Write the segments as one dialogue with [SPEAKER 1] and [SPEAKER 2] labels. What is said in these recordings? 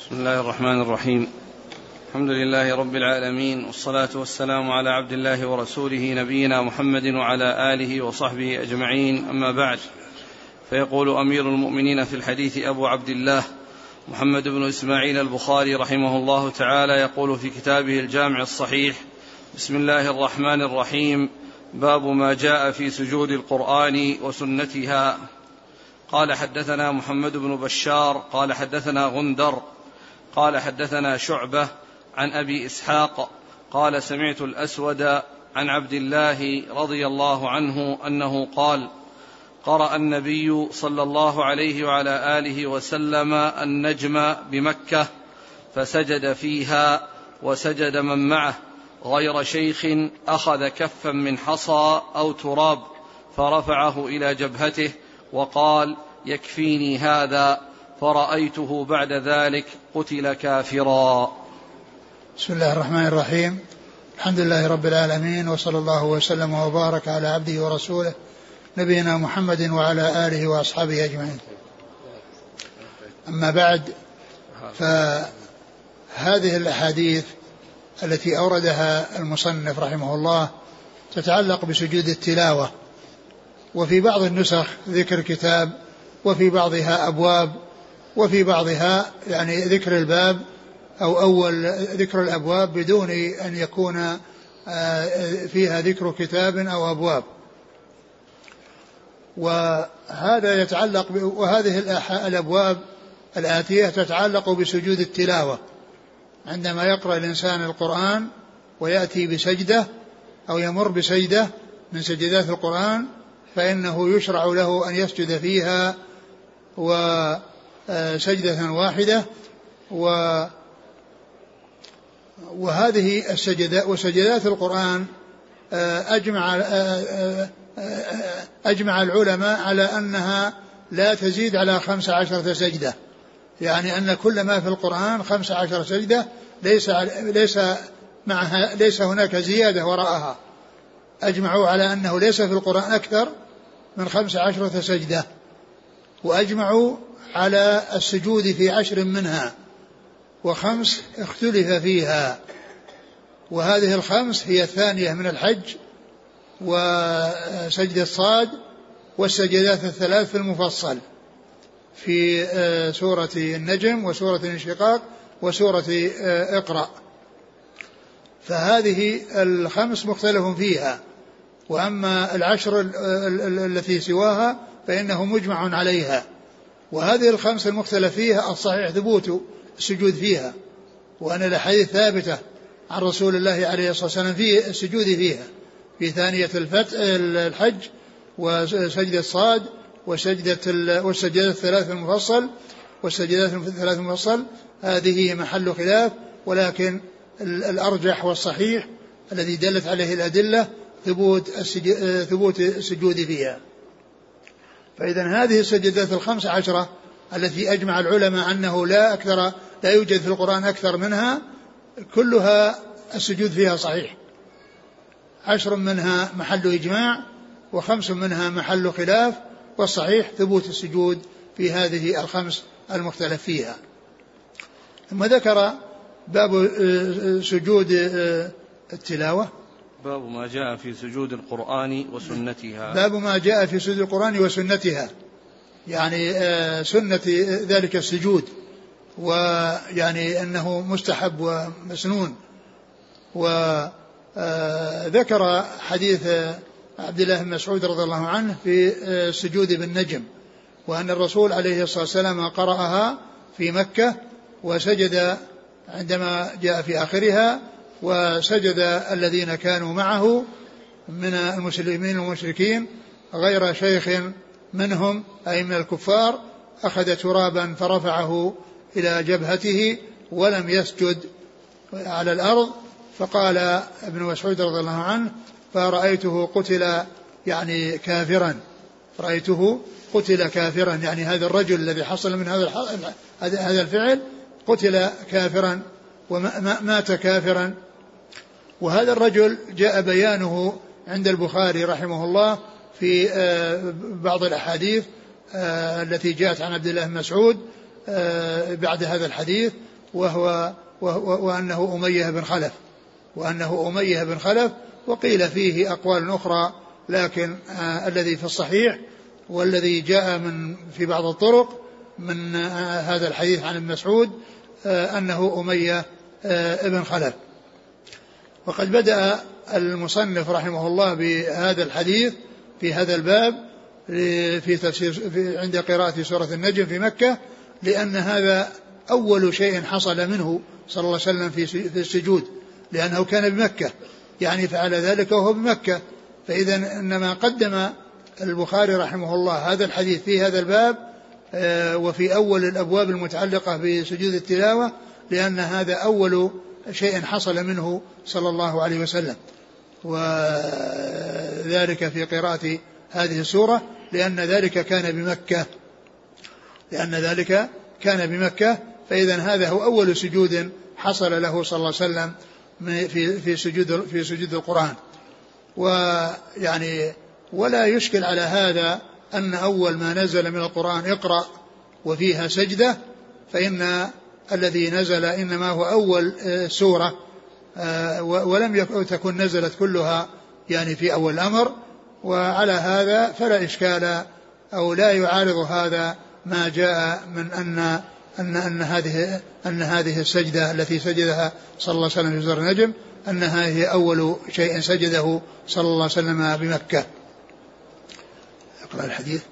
[SPEAKER 1] بسم الله الرحمن الرحيم. الحمد لله رب العالمين والصلاة والسلام على عبد الله ورسوله نبينا محمد وعلى آله وصحبه أجمعين. أما بعد فيقول أمير المؤمنين في الحديث أبو عبد الله محمد بن إسماعيل البخاري رحمه الله تعالى يقول في كتابه الجامع الصحيح بسم الله الرحمن الرحيم باب ما جاء في سجود القرآن وسنتها. قال حدثنا محمد بن بشار قال حدثنا غندر قال حدثنا شعبة عن أبي إسحاق قال سمعت الأسود عن عبد الله رضي الله عنه أنه قال قرأ النبي صلى الله عليه وعلى آله وسلم النجم بمكة فسجد فيها وسجد من معه غير شيخ أخذ كفا من حصى أو تراب فرفعه إلى جبهته وقال يكفيني هذا فرأيته بعد ذلك قتل كافرا.
[SPEAKER 2] بسم الله الرحمن الرحيم. الحمد لله رب العالمين وصلى الله وسلم وبارك على عبده ورسوله نبينا محمد وعلى آله وأصحابه أجمعين. أما بعد فهذه الأحاديث التي أوردها المصنف رحمه الله تتعلق بسجود التلاوة وفي بعض النسخ ذكر كتاب وفي بعضها أبواب وفي بعضها يعني ذكر الباب أو أول ذكر الأبواب بدون أن يكون آه، فيها ذكر كتاب أو أبواب. وهذا يتعلق وهذه الأبواب الآتية تتعلق بسجود التلاوة. عندما يقرأ الإنسان القرآن ويأتي بسجدة أو يمر بسجدة من سجدات القرآن فإنه يشرع له أن يسجد فيها وسجدة واحدة و وهذه السجدات وسجدات القرآن أجمع أجمع العلماء على أنها لا تزيد على خمس عشرة سجدة. يعني أن كل ما في القرآن خمس عشر سجدة ليس ليس معها ليس هناك زيادة وراءها. أجمعوا على أنه ليس في القرآن أكثر من خمس عشرة سجدة. وأجمعوا على السجود في عشر منها وخمس اختلف فيها. وهذه الخمس هي الثانية من الحج وسجد الصاد والسجدات الثلاث في المفصل في آه، سورة النجم وسورة الانشقاق وسورة آه، اقرأ. فهذه الخمس مختلف فيها. وأما العشر التي سواها فإنه مجمع عليها. وهذه الخمس المختلف فيها الصحيح ثبوت السجود فيها وأن الأحاديث ثابتة عن رسول الله عليه الصلاة والسلام في السجود فيها في ثانية الفتح الحج وسجد الصاد وسجدة والسجدات الثلاث المفصل والسجدات الثلاث المفصل هذه محل خلاف ولكن الأرجح والصحيح الذي دلت عليه الأدلة ثبوت ثبوت السجود فيها. فإذا هذه السجدات الخمس عشرة التي أجمع العلماء أنه لا أكثر لا يوجد في القرآن أكثر منها كلها السجود فيها صحيح. عشر منها محل إجماع وخمس منها محل خلاف والصحيح ثبوت السجود في هذه الخمس المختلف فيها. ثم ذكر باب آه، سجود آه، التلاوة.
[SPEAKER 1] باب ما جاء في سجود القرآن وسنتها.
[SPEAKER 2] باب ما جاء في سجود القرآن وسنتها. يعني آه، سنة ذلك السجود ويعني أنه مستحب ومسنون. وذكر حديث عبد الله بن مسعود رضي الله عنه في السجود بالنجم وأن الرسول عليه الصلاة والسلام قرأها في مكة وسجد عندما جاء في آخرها وسجد الذين كانوا معه من المسلمين والمشركين غير شيخ منهم أي من الكفار أخذ ترابا فرفعه إلى جبهته ولم يسجد على الأرض. فقال ابن مسعود رضي الله عنه فرأيته قتل يعني كافرا. رأيته قتل كافرا يعني هذا الرجل الذي حصل من هذا هذا الفعل قتل كافرا ومات كافرا. وهذا الرجل جاء بيانه عند البخاري رحمه الله في آه، بعض الأحاديث آه، التي جاءت عن عبد الله بن مسعود آه، بعد هذا الحديث وهو وأنه أمية بن خلف وأنه أمية بن خلف وقيل فيه أقوال أخرى لكن الذي في الصحيح والذي جاء من في بعض الطرق من هذا الحديث عن ابن مسعود أنه أمية ابن خلف. وقد بدأ المصنف رحمه الله بهذا الحديث في هذا الباب في تفسير في عند قراءة سورة النجم في مكة لأن هذا أول شيء حصل منه صلى الله عليه وسلم في في السجود لأنه كان بمكة. يعني فعل ذلك وهو بمكة. فإذا إنما قدم البخاري رحمه الله هذا الحديث في هذا الباب آه، وفي أول الأبواب المتعلقة بسجود التلاوة لأن هذا أول شيء حصل منه صلى الله عليه وسلم. وذلك في قراءة هذه السورة لأن ذلك كان بمكة. لأن ذلك كان بمكة. فإذا هذا هو أول سجود حصل له صلى الله عليه وسلم في في سجود في سجود القرآن. ويعني ولا يشكل على هذا أن أول ما نزل من القرآن اقرأ وفيها سجدة فإن الذي نزل إنما هو أول آه، سورة آه، ولم تكن نزلت كلها يعني في أول الأمر وعلى هذا فلا إشكال أو لا يعارض هذا ما جاء من أن أن أن هذه أن هذه السجدة التي سجدها صلى الله عليه وسلم في زر النجم أنها هي أول شيء سجده صلى الله عليه وسلم بمكة. اقرأ الحديث.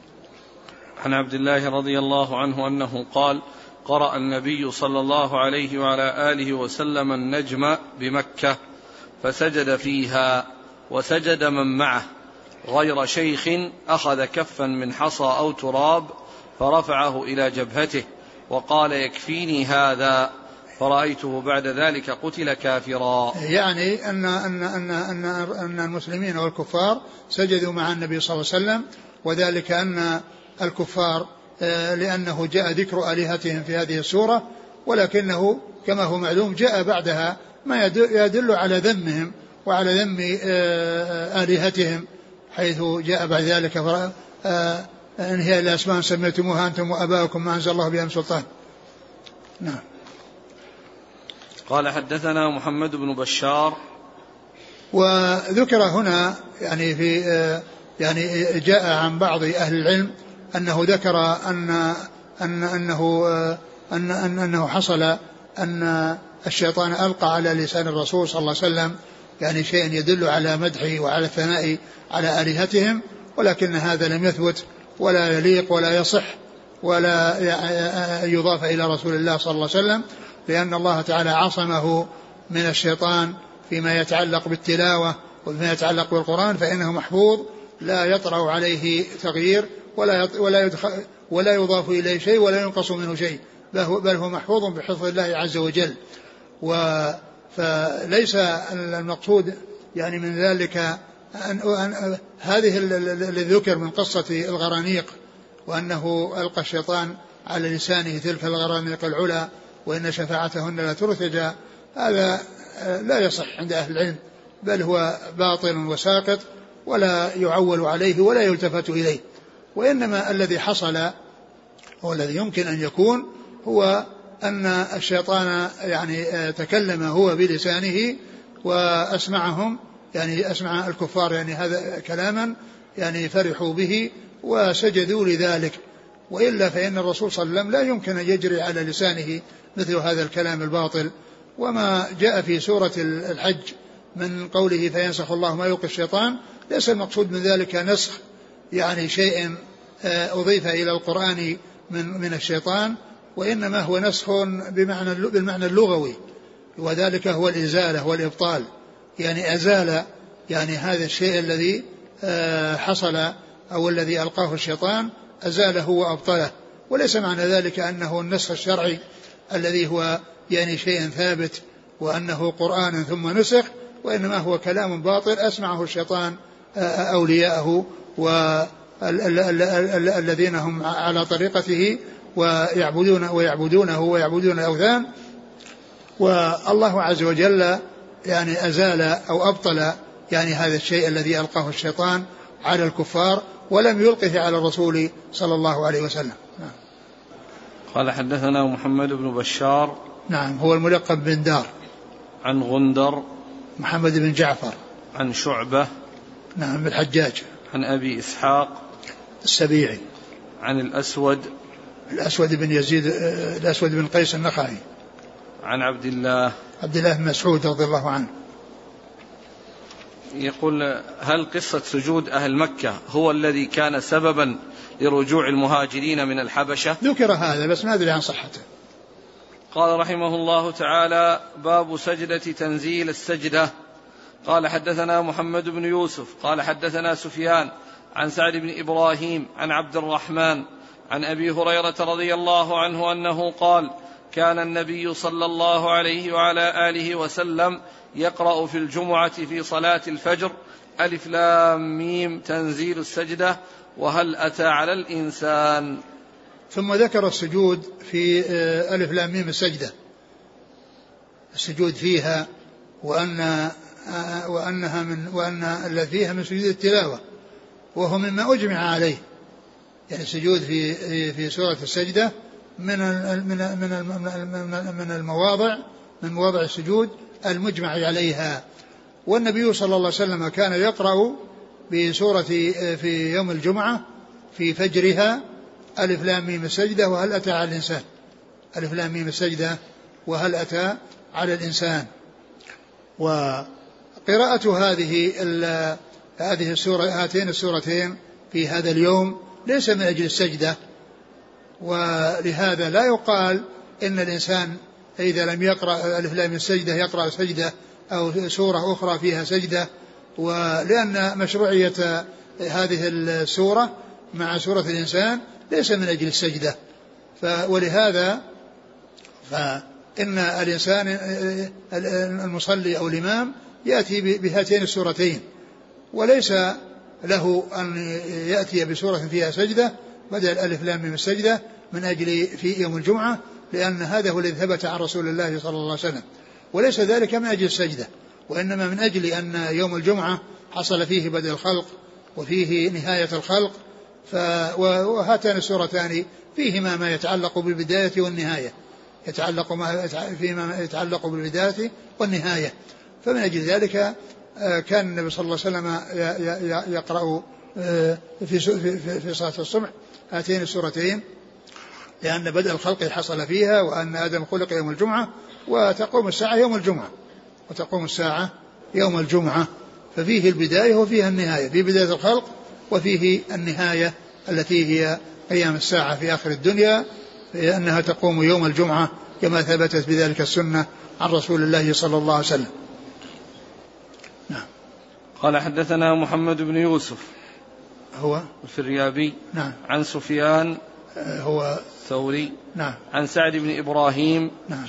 [SPEAKER 1] عن عبد الله رضي الله عنه أنه قال: قرأ النبي صلى الله عليه وعلى آله وسلم النجم بمكة فسجد فيها وسجد من معه. غير شيخ أخذ كفا من حصى أو تراب فرفعه إلى جبهته وقال يكفيني هذا. فرأيته بعد ذلك قتل كافرا.
[SPEAKER 2] يعني أن أن أن أن, أن المسلمين والكفار سجدوا مع النبي صلى الله عليه وسلم وذلك أن الكفار لأنه جاء ذكر آلهتهم في هذه السورة ولكنه كما هو معلوم جاء بعدها ما يدل على ذمهم وعلى ذم آه، آلهتهم حيث جاء بعد ذلك آه، إن هي إلا أسماء سميتموها أنتم وأباؤكم ما أنزل الله بها من سلطان. نعم.
[SPEAKER 1] قال حدثنا محمد بن بشار.
[SPEAKER 2] وذكر هنا يعني في يعني جاء عن بعض أهل العلم أنه ذكر أن أن أنه أن, أن أنه حصل أن الشيطان ألقى على لسان الرسول صلى الله عليه وسلم يعني شيء يدل على مدحه وعلى الثناء على آلهتهم ولكن هذا لم يثبت ولا يليق ولا يصح ولا يضاف إلى رسول الله صلى الله عليه وسلم لأن الله تعالى عصمه من الشيطان فيما يتعلق بالتلاوة وفيما يتعلق بالقرآن فإنه محفوظ لا يطرأ عليه تغيير ولا ولا ولا يضاف إليه شيء ولا ينقص منه شيء. بل هو محفوظ بحفظ الله عز وجل. و فليس المقصود يعني من ذلك أن, أن هذه الذي ذكر من قصة الغرانيق وأنه ألقى الشيطان على لسانه تلك الغرانيق العلا وإن شفاعتهن لا ترتجى هذا لا يصح عند أهل العلم بل هو باطل وساقط ولا يعول عليه ولا يلتفت إليه. وإنما الذي حصل هو الذي يمكن أن يكون هو أن الشيطان يعني تكلم هو بلسانه وأسمعهم يعني أسمع الكفار يعني هذا كلاما يعني فرحوا به وسجدوا لذلك. وإلا فإن الرسول صلى الله عليه وسلم لا يمكن أن يجري على لسانه مثل هذا الكلام الباطل. وما جاء في سورة الحج من قوله فينسخ الله ما يلقي الشيطان ليس المقصود من ذلك نسخ يعني شيء آه، أضيف إلى القرآن من من الشيطان وإنما هو نسخ بمعنى بالمعنى اللغوي وذلك هو الإزالة والإبطال. يعني أزال يعني هذا الشيء الذي آه، حصل أو الذي ألقاه الشيطان أزاله وأبطله. وليس معنى ذلك أنه النسخ الشرعي الذي هو يعني شيء ثابت وأنه قرآن ثم نسخ وإنما هو كلام باطل أسمعه الشيطان آه، أولياءه والذين هم على طريقته ويعبدون ويعبدونه ويعبدون الأوثان والله عز وجل يعني أزال أو أبطل يعني هذا الشيء الذي ألقاه الشيطان على الكفار ولم يلقه على الرسول صلى الله عليه وسلم. نعم.
[SPEAKER 1] قال حدثنا محمد بن بشار.
[SPEAKER 2] نعم هو الملقب بن دار.
[SPEAKER 1] عن غندر.
[SPEAKER 2] محمد بن جعفر.
[SPEAKER 1] عن شعبة.
[SPEAKER 2] نعم الحجاج.
[SPEAKER 1] عن أبي إسحاق
[SPEAKER 2] السبيعي.
[SPEAKER 1] عن الأسود
[SPEAKER 2] الأسود بن يزيد الأسود بن قيس النخعي.
[SPEAKER 1] عن عبد الله
[SPEAKER 2] عبد الله بن مسعود رضي الله عنه.
[SPEAKER 1] يقول هل قصة سجود أهل مكة هو الذي كان سببا لرجوع المهاجرين من الحبشة؟
[SPEAKER 2] ذكر هذا بس ما أدري عن صحته.
[SPEAKER 1] قال رحمه الله تعالى باب سجدة تنزيل السجدة. قال حدثنا محمد بن يوسف قال حدثنا سفيان عن سعد بن إبراهيم عن عبد الرحمن عن أبي هريرة رضي الله عنه أنه قال كان النبي صلى الله عليه وعلى آله وسلم يقرأ في الجمعة في صلاة الفجر ألف لام ميم تنزيل السجدة وهل أتى على الإنسان.
[SPEAKER 2] ثم ذكر السجود في آه، ألف لام ميم السجدة. السجود فيها آه، وأنها من وأن الذي فيها من سجود التلاوة وهو مما أجمع عليه. يعني السجود في في سورة السجدة من من من من المواضع من مواضع السجود المجمع عليها. والنبي صلى الله عليه وسلم كان يقرأ بسورة في يوم الجمعة في فجرها ألف لام ميم السجدة وهل أتى على الإنسان؟ ألف لام ميم السجدة وهل أتى على الإنسان؟ وقراءة هذه هذه السورة هاتين السورتين في هذا اليوم ليس من أجل السجدة ولهذا لا يقال إن الإنسان إذا لم يقرأ ألف لام السجدة يقرأ سجدة أو سورة أخرى فيها سجدة ولأن مشروعية هذه السورة مع سورة الإنسان ليس من أجل السجدة. ولهذا فإن الإنسان المصلي أو الإمام يأتي بهاتين السورتين وليس له أن يأتي بسورة فيها سجدة بدل الألف لام من السجدة من أجل في يوم الجمعة لأن هذا هو الذي ثبت عن رسول الله صلى الله عليه وسلم. وليس ذلك من أجل السجدة وإنما من أجل أن يوم الجمعة حصل فيه بدء الخلق وفيه نهاية الخلق ف وهاتان السورتان فيهما ما يتعلق بالبداية والنهاية يتعلق ما فيما يتعلق بالبداية والنهاية. فمن أجل ذلك آه، كان النبي صلى الله عليه وسلم يقرأ آه، في في صلاة الصبح هاتين السورتين لأن بدء الخلق حصل فيها وأن آدم خلق يوم الجمعة وتقوم الساعة يوم الجمعة وتقوم الساعة يوم الجمعة. ففيه البداية وفيها النهاية في بداية الخلق وفيه النهاية التي هي قيام الساعة في آخر الدنيا أنها تقوم يوم الجمعة كما ثبتت بذلك السنة عن رسول الله صلى الله عليه وسلم.
[SPEAKER 1] قال حدثنا محمد بن يوسف.
[SPEAKER 2] هو؟
[SPEAKER 1] الفريابي.
[SPEAKER 2] نعم.
[SPEAKER 1] عن سفيان.
[SPEAKER 2] هو؟
[SPEAKER 1] الثوري.
[SPEAKER 2] نعم.
[SPEAKER 1] عن سعد بن إبراهيم.
[SPEAKER 2] نعم.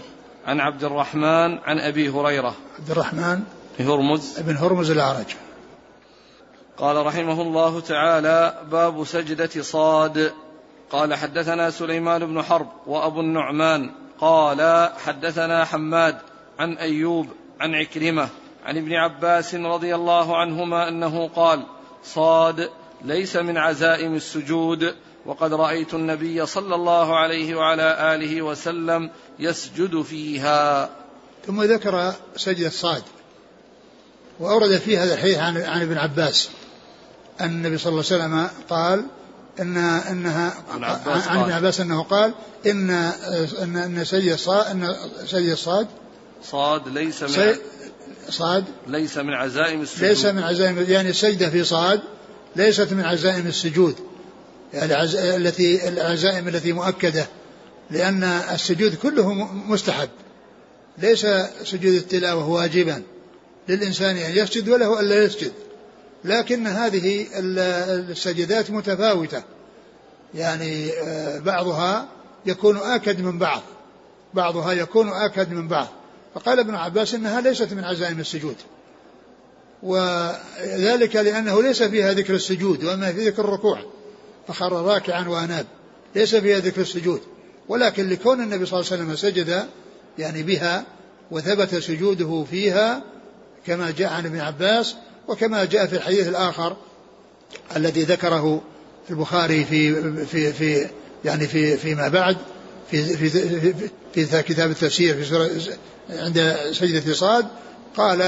[SPEAKER 1] عن عبد الرحمن. عن أبي هريرة.
[SPEAKER 2] عبد الرحمن.
[SPEAKER 1] هرمز.
[SPEAKER 2] بن هرمز الأعرج.
[SPEAKER 1] قال رحمه الله تعالى باب سجدة صاد. قال حدثنا سليمان بن حرب وأبو النعمان. قال حدثنا حماد عن أيوب عن عكرمة. عن ابن عباس رضي الله عنهما أنه قال صاد ليس من عزائم السجود وقد رأيت النبي صلى الله عليه وعلى آله وسلم يسجد فيها.
[SPEAKER 2] ثم ذكر سجدة صاد وأورد في هذا الحديث عن عن ابن عباس أن النبي صلى الله عليه وسلم قال إن إنها عن ابن عباس أنه قال إن إن إن سجدة صاد إن سجدة صاد
[SPEAKER 1] صاد ليس من
[SPEAKER 2] صاد؟
[SPEAKER 1] ليس من عزائم السجود.
[SPEAKER 2] ليس من عزائم يعني السجدة في صاد ليست من عزائم السجود. يعني التي العزائم التي مؤكدة لأن السجود كله مستحب. ليس سجود التلاوة واجبا للإنسان أن يسجد وله ألا يسجد. لكن هذه السجدات متفاوتة. يعني آه، بعضها يكون آكد من بعض. بعضها يكون آكد من بعض. فقال ابن عباس إنها ليست من عزائم السجود. وذلك لأنه ليس فيها ذكر السجود وما في ذكر الركوع. فخر راكعا وأناب. ليس فيها ذكر السجود. ولكن لكون النبي صلى الله عليه وسلم سجد يعني بها وثبت سجوده فيها كما جاء عن ابن عباس وكما جاء في الحديث الآخر الذي ذكره البخاري في في في يعني في فيما بعد في في في, في كتاب التفسير في سورة عند سجدة صاد قال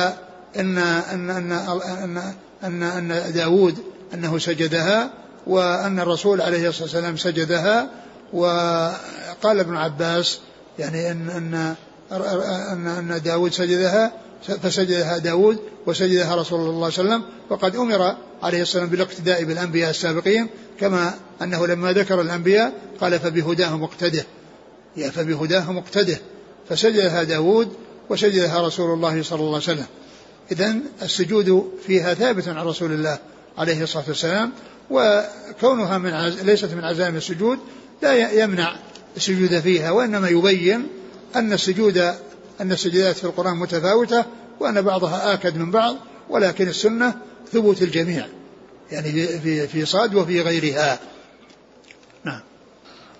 [SPEAKER 2] إن إن إن إن إن, أن داود أنه سجدها وأن الرسول عليه الصلاة والسلام سجدها وقال ابن عباس يعني إن إن إن, أن داود سجدها فسجدها داود وسجدها رسول الله صلى الله عليه وسلم وقد أمر عليه السلام بالاقتداء بالأنبياء السابقين كما أنه لما ذكر الأنبياء قال فبهداه مقتده يا فبهداه مقتده فسجدها داود وسجدها رسول الله صلى الله عليه وسلم. إذا السجود فيها ثابت عن رسول الله عليه الصلاة والسلام وكونها من عز... ليست من عزائم السجود لا يمنع السجود فيها وإنما يبين أن السجود أن السجدات في القرآن متفاوتة وأن بعضها آكد من بعض ولكن السنة ثبوت الجميع يعني في في صاد وفي غيرها.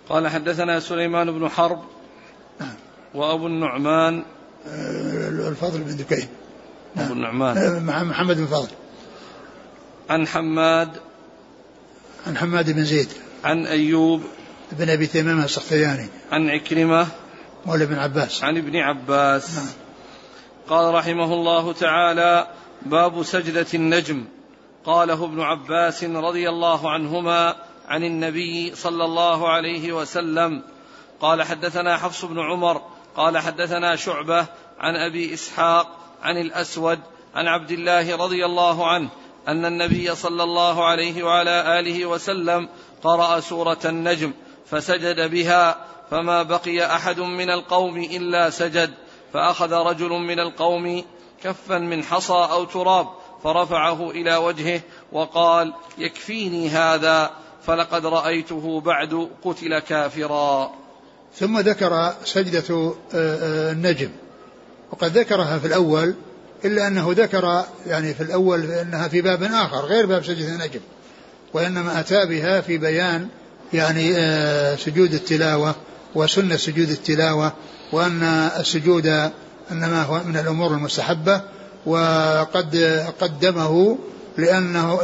[SPEAKER 1] قال حدثنا سليمان بن حرب نعم وأبو النعمان.
[SPEAKER 2] الفضل بن دكين.
[SPEAKER 1] نعم أبو النعمان. آه،
[SPEAKER 2] مع محمد بن فضل.
[SPEAKER 1] عن حماد.
[SPEAKER 2] عن حماد بن زيد.
[SPEAKER 1] عن أيوب.
[SPEAKER 2] بن أبي تمام السختياني
[SPEAKER 1] عن عكرمة.
[SPEAKER 2] مولى بن عباس.
[SPEAKER 1] عن ابن عباس. نعم. قال رحمه الله تعالى باب سجدة النجم. قاله ابن عباس رضي الله عنهما عن النبي صلى الله عليه وسلم قال حدثنا حفص بن عمر قال حدثنا شعبة عن أبي إسحاق عن الأسود عن عبد الله رضي الله عنه أن النبي صلى الله عليه وعلى آله وسلم قرأ سورة النجم فسجد بها فما بقي أحد من القوم إلا سجد فأخذ رجل من القوم كفا من حصى أو تراب فرفعه إلى وجهه وقال يكفيني هذا فلقد رأيته بعد قتل كافرا.
[SPEAKER 2] ثم ذكر سجدة آه، آه، النجم. وقد ذكرها في الأول إلا أنه ذكر يعني في الأول أنها في باب آخر غير باب سجدة النجم. وإنما أتى بها في بيان يعني آه، سجود التلاوة وسنة سجود التلاوة وأن السجود إنما هو من الأمور المستحبة وقد قدمه لأنه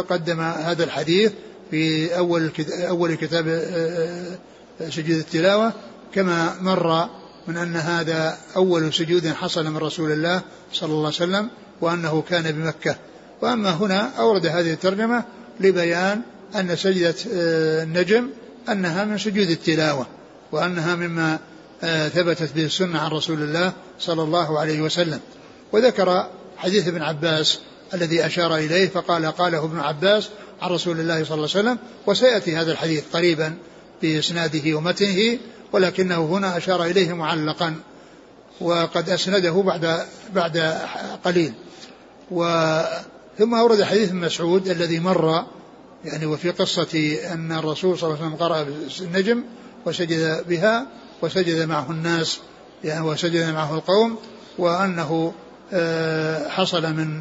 [SPEAKER 2] قدم هذا الحديث في أول أول كتاب آه، آه، سجود التلاوة كما مر من أن هذا أول سجود حصل من رسول الله صلى الله عليه وسلم وأنه كان بمكة. وأما هنا أورد هذه الترجمة لبيان أن سجدة آه، النجم أنها من سجود التلاوة وأنها مما ثبتت به السنة عن رسول الله صلى الله عليه وسلم. وذكر حديث ابن عباس الذي أشار إليه فقال قاله ابن عباس عن رسول الله صلى الله عليه وسلم وسيأتي هذا الحديث قريبا بإسناده ومتنه ولكنه هنا أشار إليه معلقا وقد أسنده بعد بعد قليل. و ثم أورد حديث مسعود الذي مر يعني وفي قصة أن الرسول صلى الله عليه وسلم قرأ النجم وسجد بها وسجد معه الناس يعني وسجد معه القوم وأنه آه، حصل من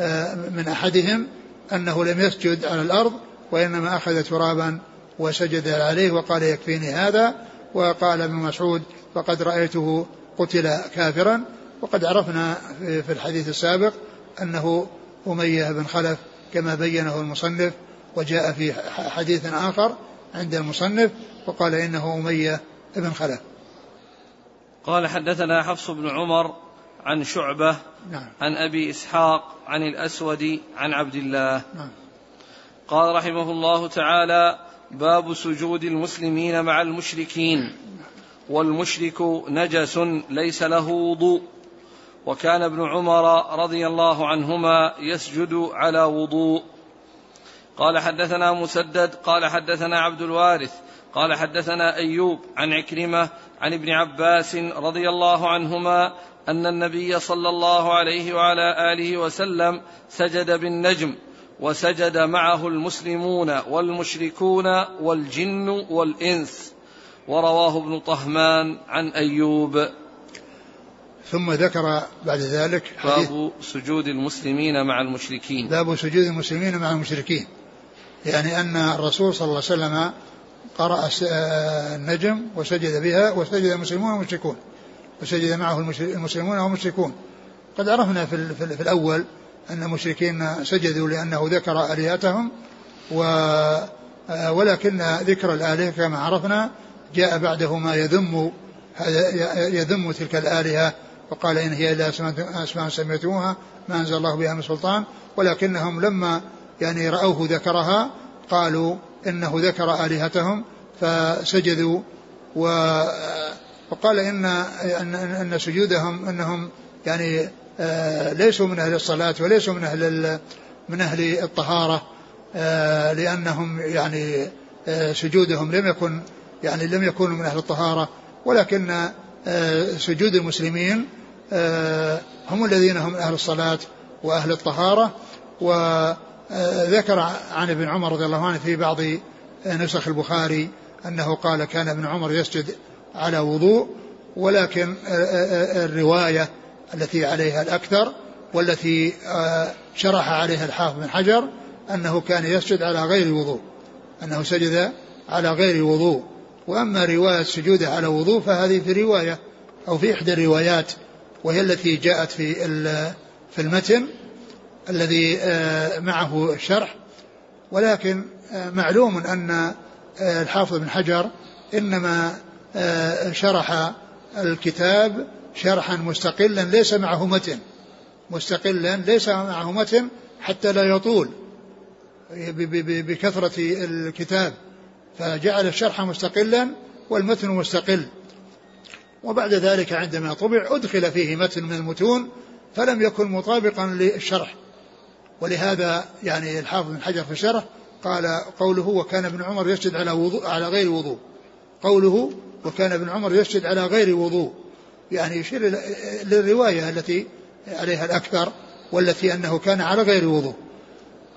[SPEAKER 2] آه، من أحدهم أنه لم يسجد على الأرض وإنما أخذ ترابا وسجد عليه وقال يكفيني هذا وقال ابن مسعود فقد رأيته قتل كافرا. وقد عرفنا في الحديث السابق أنه أمية بن خلف كما بينه المصنف وجاء في حديث آخر عند المصنف وقال إنه أمية بن خلف.
[SPEAKER 1] قال حدثنا حفص بن عمر عن شعبة نعم. عن أبي إسحاق عن الأسود عن عبد الله نعم. قال رحمه الله تعالى باب سجود المسلمين مع المشركين والمشرك نجس ليس له وضوء وكان ابن عمر رضي الله عنهما يسجد على وضوء قال حدثنا مسدد قال حدثنا عبد الوارث قال حدثنا أيوب عن عكرمة عن ابن عباس رضي الله عنهما أن النبي صلى الله عليه وعلى آله وسلم سجد بالنجم وسجد معه المسلمون والمشركون والجن والإنس. ورواه ابن طهمان عن أيوب.
[SPEAKER 2] ثم ذكر بعد ذلك
[SPEAKER 1] باب سجود المسلمين مع المشركين.
[SPEAKER 2] باب سجود المسلمين مع المشركين. يعني أن الرسول صلى الله عليه وسلم قرأ النجم وسجد بها وسجد المسلمون والمشركون. وسجد معه المسلمون والمشركون. قد عرفنا في, في الأول أن المشركين سجدوا لأنه ذكر آلهتهم و ولكن ذكر الآلهة كما عرفنا جاء بعده ما يذم يذم تلك الآلهة وقال إن هي إلا أسماء سميتموها ما أنزل الله بها من سلطان. ولكنهم لما يعني رأوه ذكرها قالوا إنه ذكر آلهتهم فسجدوا وقال إن أن, أن سجودهم أنهم يعني آه، ليسوا من أهل الصلاة وليسوا من أهل من أهل الطهارة آه، لأنهم يعني آه، سجودهم لم يكن يعني لم يكونوا من أهل الطهارة. ولكن سجود المسلمين هم الذين هم أهل الصلاة وأهل الطهارة. وذكر عن ابن عمر رضي الله عنه في بعض نسخ البخاري أنه قال كان ابن عمر يسجد على وضوء ولكن الرواية التي عليها الأكثر والتي شرح عليها الحافظ بن حجر أنه كان يسجد على غير وضوء أنه سجد على غير وضوء. وأما رواية سجوده على وضوء فهذه في رواية أو في إحدى الروايات وهي التي جاءت في في المتن الذي معه الشرح. ولكن معلوم أن الحافظ بن حجر إنما شرح الكتاب شرحا مستقلا ليس معه متن. مستقلا ليس معه متن حتى لا يطول بكثرة الكتاب. فجعل الشرح مستقلا والمتن مستقل. وبعد ذلك عندما طبع أدخل فيه متن من المتون فلم يكن مطابقا للشرح. ولهذا يعني الحافظ بن حجر في الشرح قال قوله وكان ابن عمر يسجد على وضوء على غير وضوء. قوله وكان ابن عمر يسجد على غير وضوء. يعني يشير للرواية التي عليها الأكثر والتي أنه كان على غير وضوء.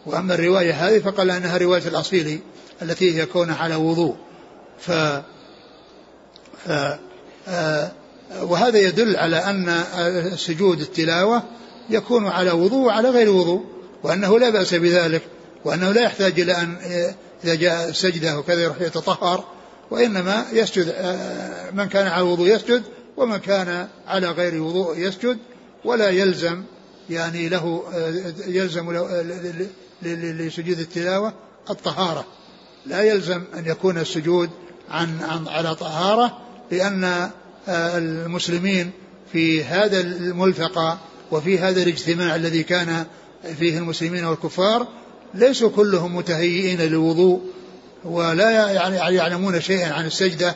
[SPEAKER 2] وأما الرواية هذه فقال أنها رواية الأصيلي التي هي كونه على وضوء. ف, ف آه وهذا يدل على أن سجود التلاوة يكون على وضوء وعلى غير وضوء وأنه لا بأس بذلك وأنه لا يحتاج إلى أن إذا جاء سجدة وكذا يروح يتطهر وإنما يسجد آه، من كان على وضوء يسجد ومن كان على غير وضوء يسجد ولا يلزم يعني له آه، يلزم له لسجود التلاوة الطهارة. لا يلزم أن يكون السجود عن, عن على طهارة لأن آه، المسلمين في هذا الملتقى وفي هذا الاجتماع الذي كان فيه المسلمين والكفار ليسوا كلهم متهيئين للوضوء ولا يعني يعلمون شيئا عن السجدة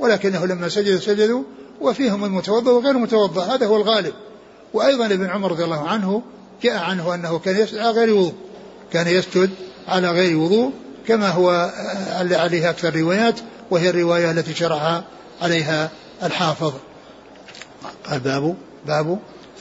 [SPEAKER 2] ولكنه لما سجد سجدوا وفيهم المتوضأ وغير المتوضأ هذا هو الغالب. وأيضا ابن عمر رضي الله عنه جاء عنه أنه كان يسجد على غير وضوء كان يسجد على غير وضوء كما هو عليه أكثر الروايات وهي الرواية التي شرح عليها الحافظ. قال باب باب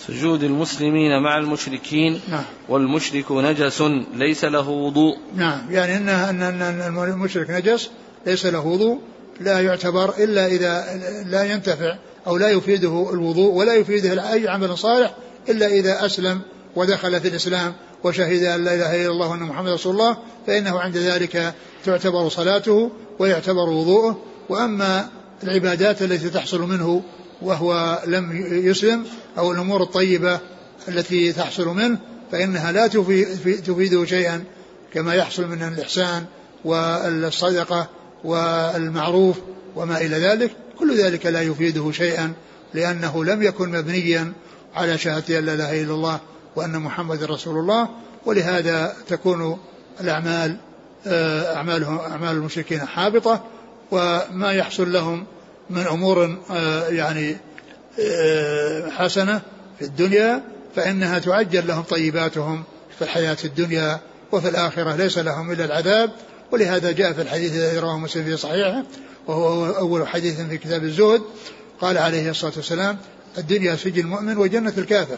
[SPEAKER 1] سجود المسلمين مع المشركين نعم. والمشرك نجس ليس له وضوء.
[SPEAKER 2] نعم. يعني ان ان ان المشرك نجس ليس له وضوء لا يعتبر إلا إذا لا ينتفع أو لا يفيده الوضوء ولا يفيده أي عمل صالح إلا إذا أسلم ودخل في الإسلام وشهد أن لا إله إلا الله وأن محمد رسول الله فإنه عند ذلك تعتبر صلاته ويعتبر وضوءه. وأما العبادات التي تحصل منه وهو لم يسلم أو الأمور الطيبة التي تحصل منه فإنها لا تفيده شيئا كما يحصل من الإحسان والصدقة والمعروف وما إلى ذلك. كل ذلك لا يفيده شيئا لأنه لم يكن مبنيا على شهادة أن لا إله إلا الله وأن محمد رسول الله ولهذا تكون الأعمال آه، أعمالهم أعمال المشركين حابطة وما يحصل لهم من أمور آه، يعني آه، حسنة في الدنيا فإنها تعجل لهم طيباتهم في الحياة الدنيا وفي الآخرة ليس لهم إلا العذاب. ولهذا جاء في الحديث الذي رواه مسلم في صحيحه وهو أول حديث في كتاب الزهد قال عليه الصلاة والسلام الدنيا سجن المؤمن وجنة الكافر.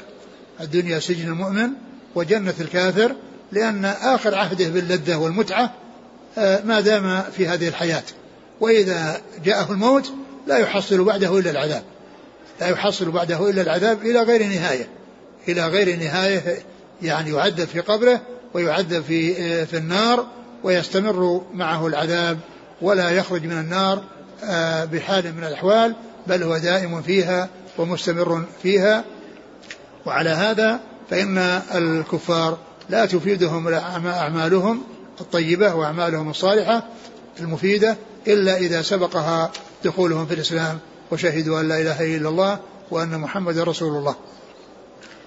[SPEAKER 2] الدنيا سجن المؤمن وجنة الكافر لأن آخر عهده باللذة والمتعة آه، ما دام في هذه الحياة. وإذا جاءه الموت لا يحصل بعده إلا العذاب. لا يحصل بعده إلا العذاب إلى غير نهاية. إلى غير نهاية يعني يعذب في قبره ويعذب في في النار ويستمر معه العذاب ولا يخرج من النار آه، بحال من الأحوال بل هو دائم فيها ومستمر فيها. وعلى هذا فإن الكفار لا تفيدهم أعمالهم الطيبة وأعمالهم الصالحة المفيدة إلا إذا سبقها دخولهم في الإسلام وشهدوا أن لا إله إلا الله وأن محمد رسول الله.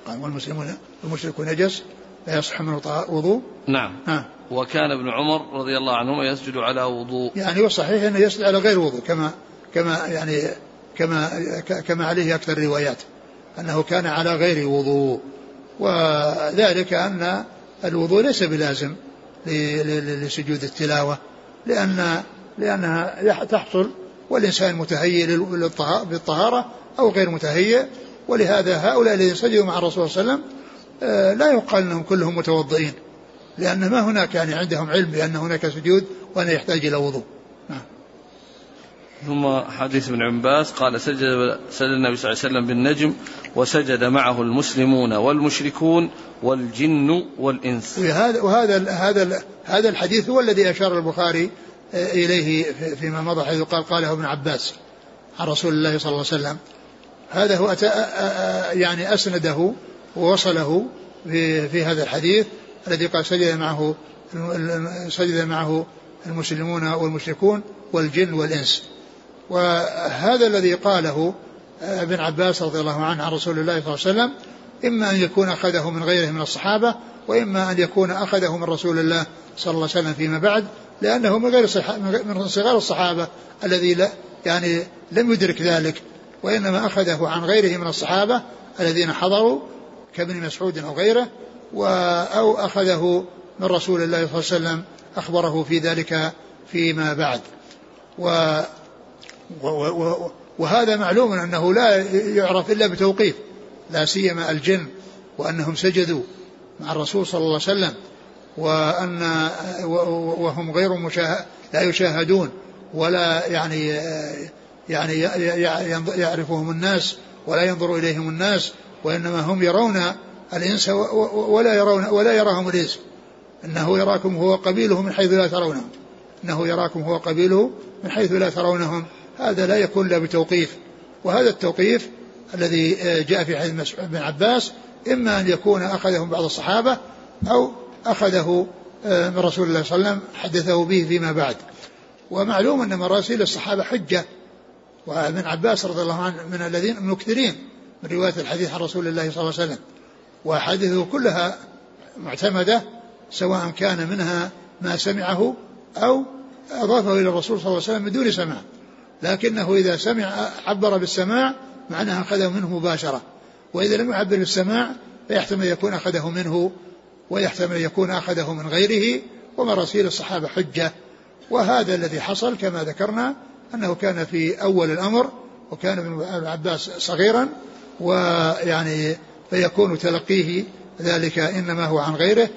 [SPEAKER 2] قال والمسلمون والمشركون نجس لا يصح منه وضوء.
[SPEAKER 1] نعم. آه. وكان ابن عمر رضي الله عنهما يسجد على وضوء.
[SPEAKER 2] يعني والصحيح أنه يسجد على غير وضوء كما كما يعني كما كما عليه أكثر الروايات أنه كان على غير وضوء. وذلك أن الوضوء ليس بلازم لسجود التلاوة لأن لأنها تحصل والإنسان متهيئ بالطهارة أو غير متهيئ ولهذا هؤلاء الذين سجدوا مع الرسول صلى الله عليه وسلم آه، لا يقال إنهم كلهم متوضئين لأن ما هناك يعني عندهم علم بأن هناك سجود وانه يحتاج إلى وضوء نعم.
[SPEAKER 1] ثم حديث ابن عباس قال سجد سجد النبي صلى الله عليه وسلم بالنجم وسجد معه المسلمون والمشركون والجن والإنس.
[SPEAKER 2] وهذا وهذا هذا هذا الحديث هو الذي أشار البخاري إليه فيما مضى حيث قال قاله ابن عباس عن رسول الله صلى الله عليه وسلم. هذا هو يعني أسنده ووصله في, في هذا الحديث الذي قال سجد معه سجد معه المسلمون والمشركون والجن والإنس وهذا الذي قاله ابن عباس رضي الله عنه عن رسول الله صلى الله عليه وسلم إما أن يكون أخذه من غيره من الصحابة وإما أن يكون أخذه من رسول الله صلى الله عليه وسلم فيما بعد لأنه من غير من صغار الصحابة الذي لا يعني لم يدرك ذلك وإنما أخذه عن غيره من الصحابة الذين حضروا كابن مسعود أو غيره أو أخذه من رسول الله صلى الله عليه وسلم أخبره في ذلك فيما بعد. و وهذا معلوم أنه لا يعرف إلا بتوقيف لا سيما الجن وأنهم سجدوا مع الرسول صلى الله عليه وسلم. وأن وهم غير مشاهد لا يشاهدون ولا يعني يعني يعرفهم الناس ولا ينظر إليهم الناس وإنما هم يرون الإنس ولا يرون ولا يراهم الإنس. إنه يراكم هو قبيله من حيث لا ترونهم. إنه يراكم هو قبيله من حيث لا ترونهم. هذا لا يكون إلا بتوقيف. وهذا التوقيف الذي جاء في حديث ابن عباس إما أن يكون أخذه من بعض الصحابة أو أخذه آه، من رسول الله صلى الله عليه وسلم حدثه به فيما بعد. ومعلوم أن مراسيل الصحابة حجة وابن عباس رضي الله عنه من الذين مكثرين من رواية الحديث عن رسول الله صلى الله عليه وسلم. وأحاديثه كلها معتمدة سواء كان منها ما سمعه أو أضافه إلى الرسول صلى الله عليه وسلم من دون سماع. لكنه إذا سمع عبر بالسماع معناها أخذه منه مباشرة. وإذا لم يعبر بالسماع فيحتمل يكون أخذه منه ويحتمل يكون أخذه من غيره ومراسيل الصحابة حجة. وهذا الذي حصل كما ذكرنا أنه كان في أول الأمر وكان ابن عباس صغيرا ويعني فيكون تلقيه ذلك إنما هو عن غيره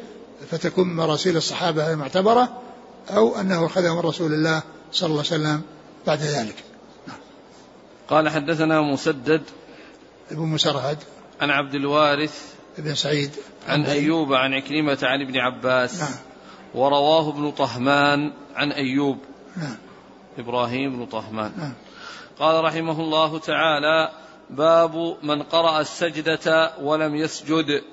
[SPEAKER 2] فتكون مراسيل الصحابة المعتبرة أو أنه أخذه من رسول الله صلى الله عليه وسلم بعد ذلك.
[SPEAKER 1] قال حدثنا مسدد
[SPEAKER 2] ابن مسرهد
[SPEAKER 1] عن عبد الوارث
[SPEAKER 2] بن سعيد.
[SPEAKER 1] عن أيوب عن عكرمة عن ابن عباس. نعم. ورواه ابن طهمان عن أيوب. نعم. إبراهيم بن طهمان. نعم. قال رحمه الله تعالى باب من قرأ السجدة ولم يسجد.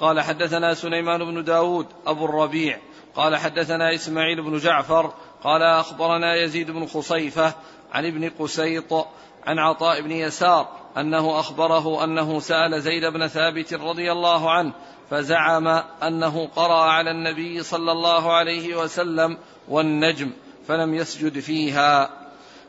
[SPEAKER 1] قال حدثنا سليمان بن داود أبو الربيع. قال حدثنا إسماعيل بن جعفر. قال أخبرنا يزيد بن خصيفة عن ابن قسيط عن عطاء بن يسار أنه أخبره أنه سأل زيد بن ثابت رضي الله عنه فزعم أنه قرأ على النبي صلى الله عليه وسلم والنجم فلم يسجد فيها.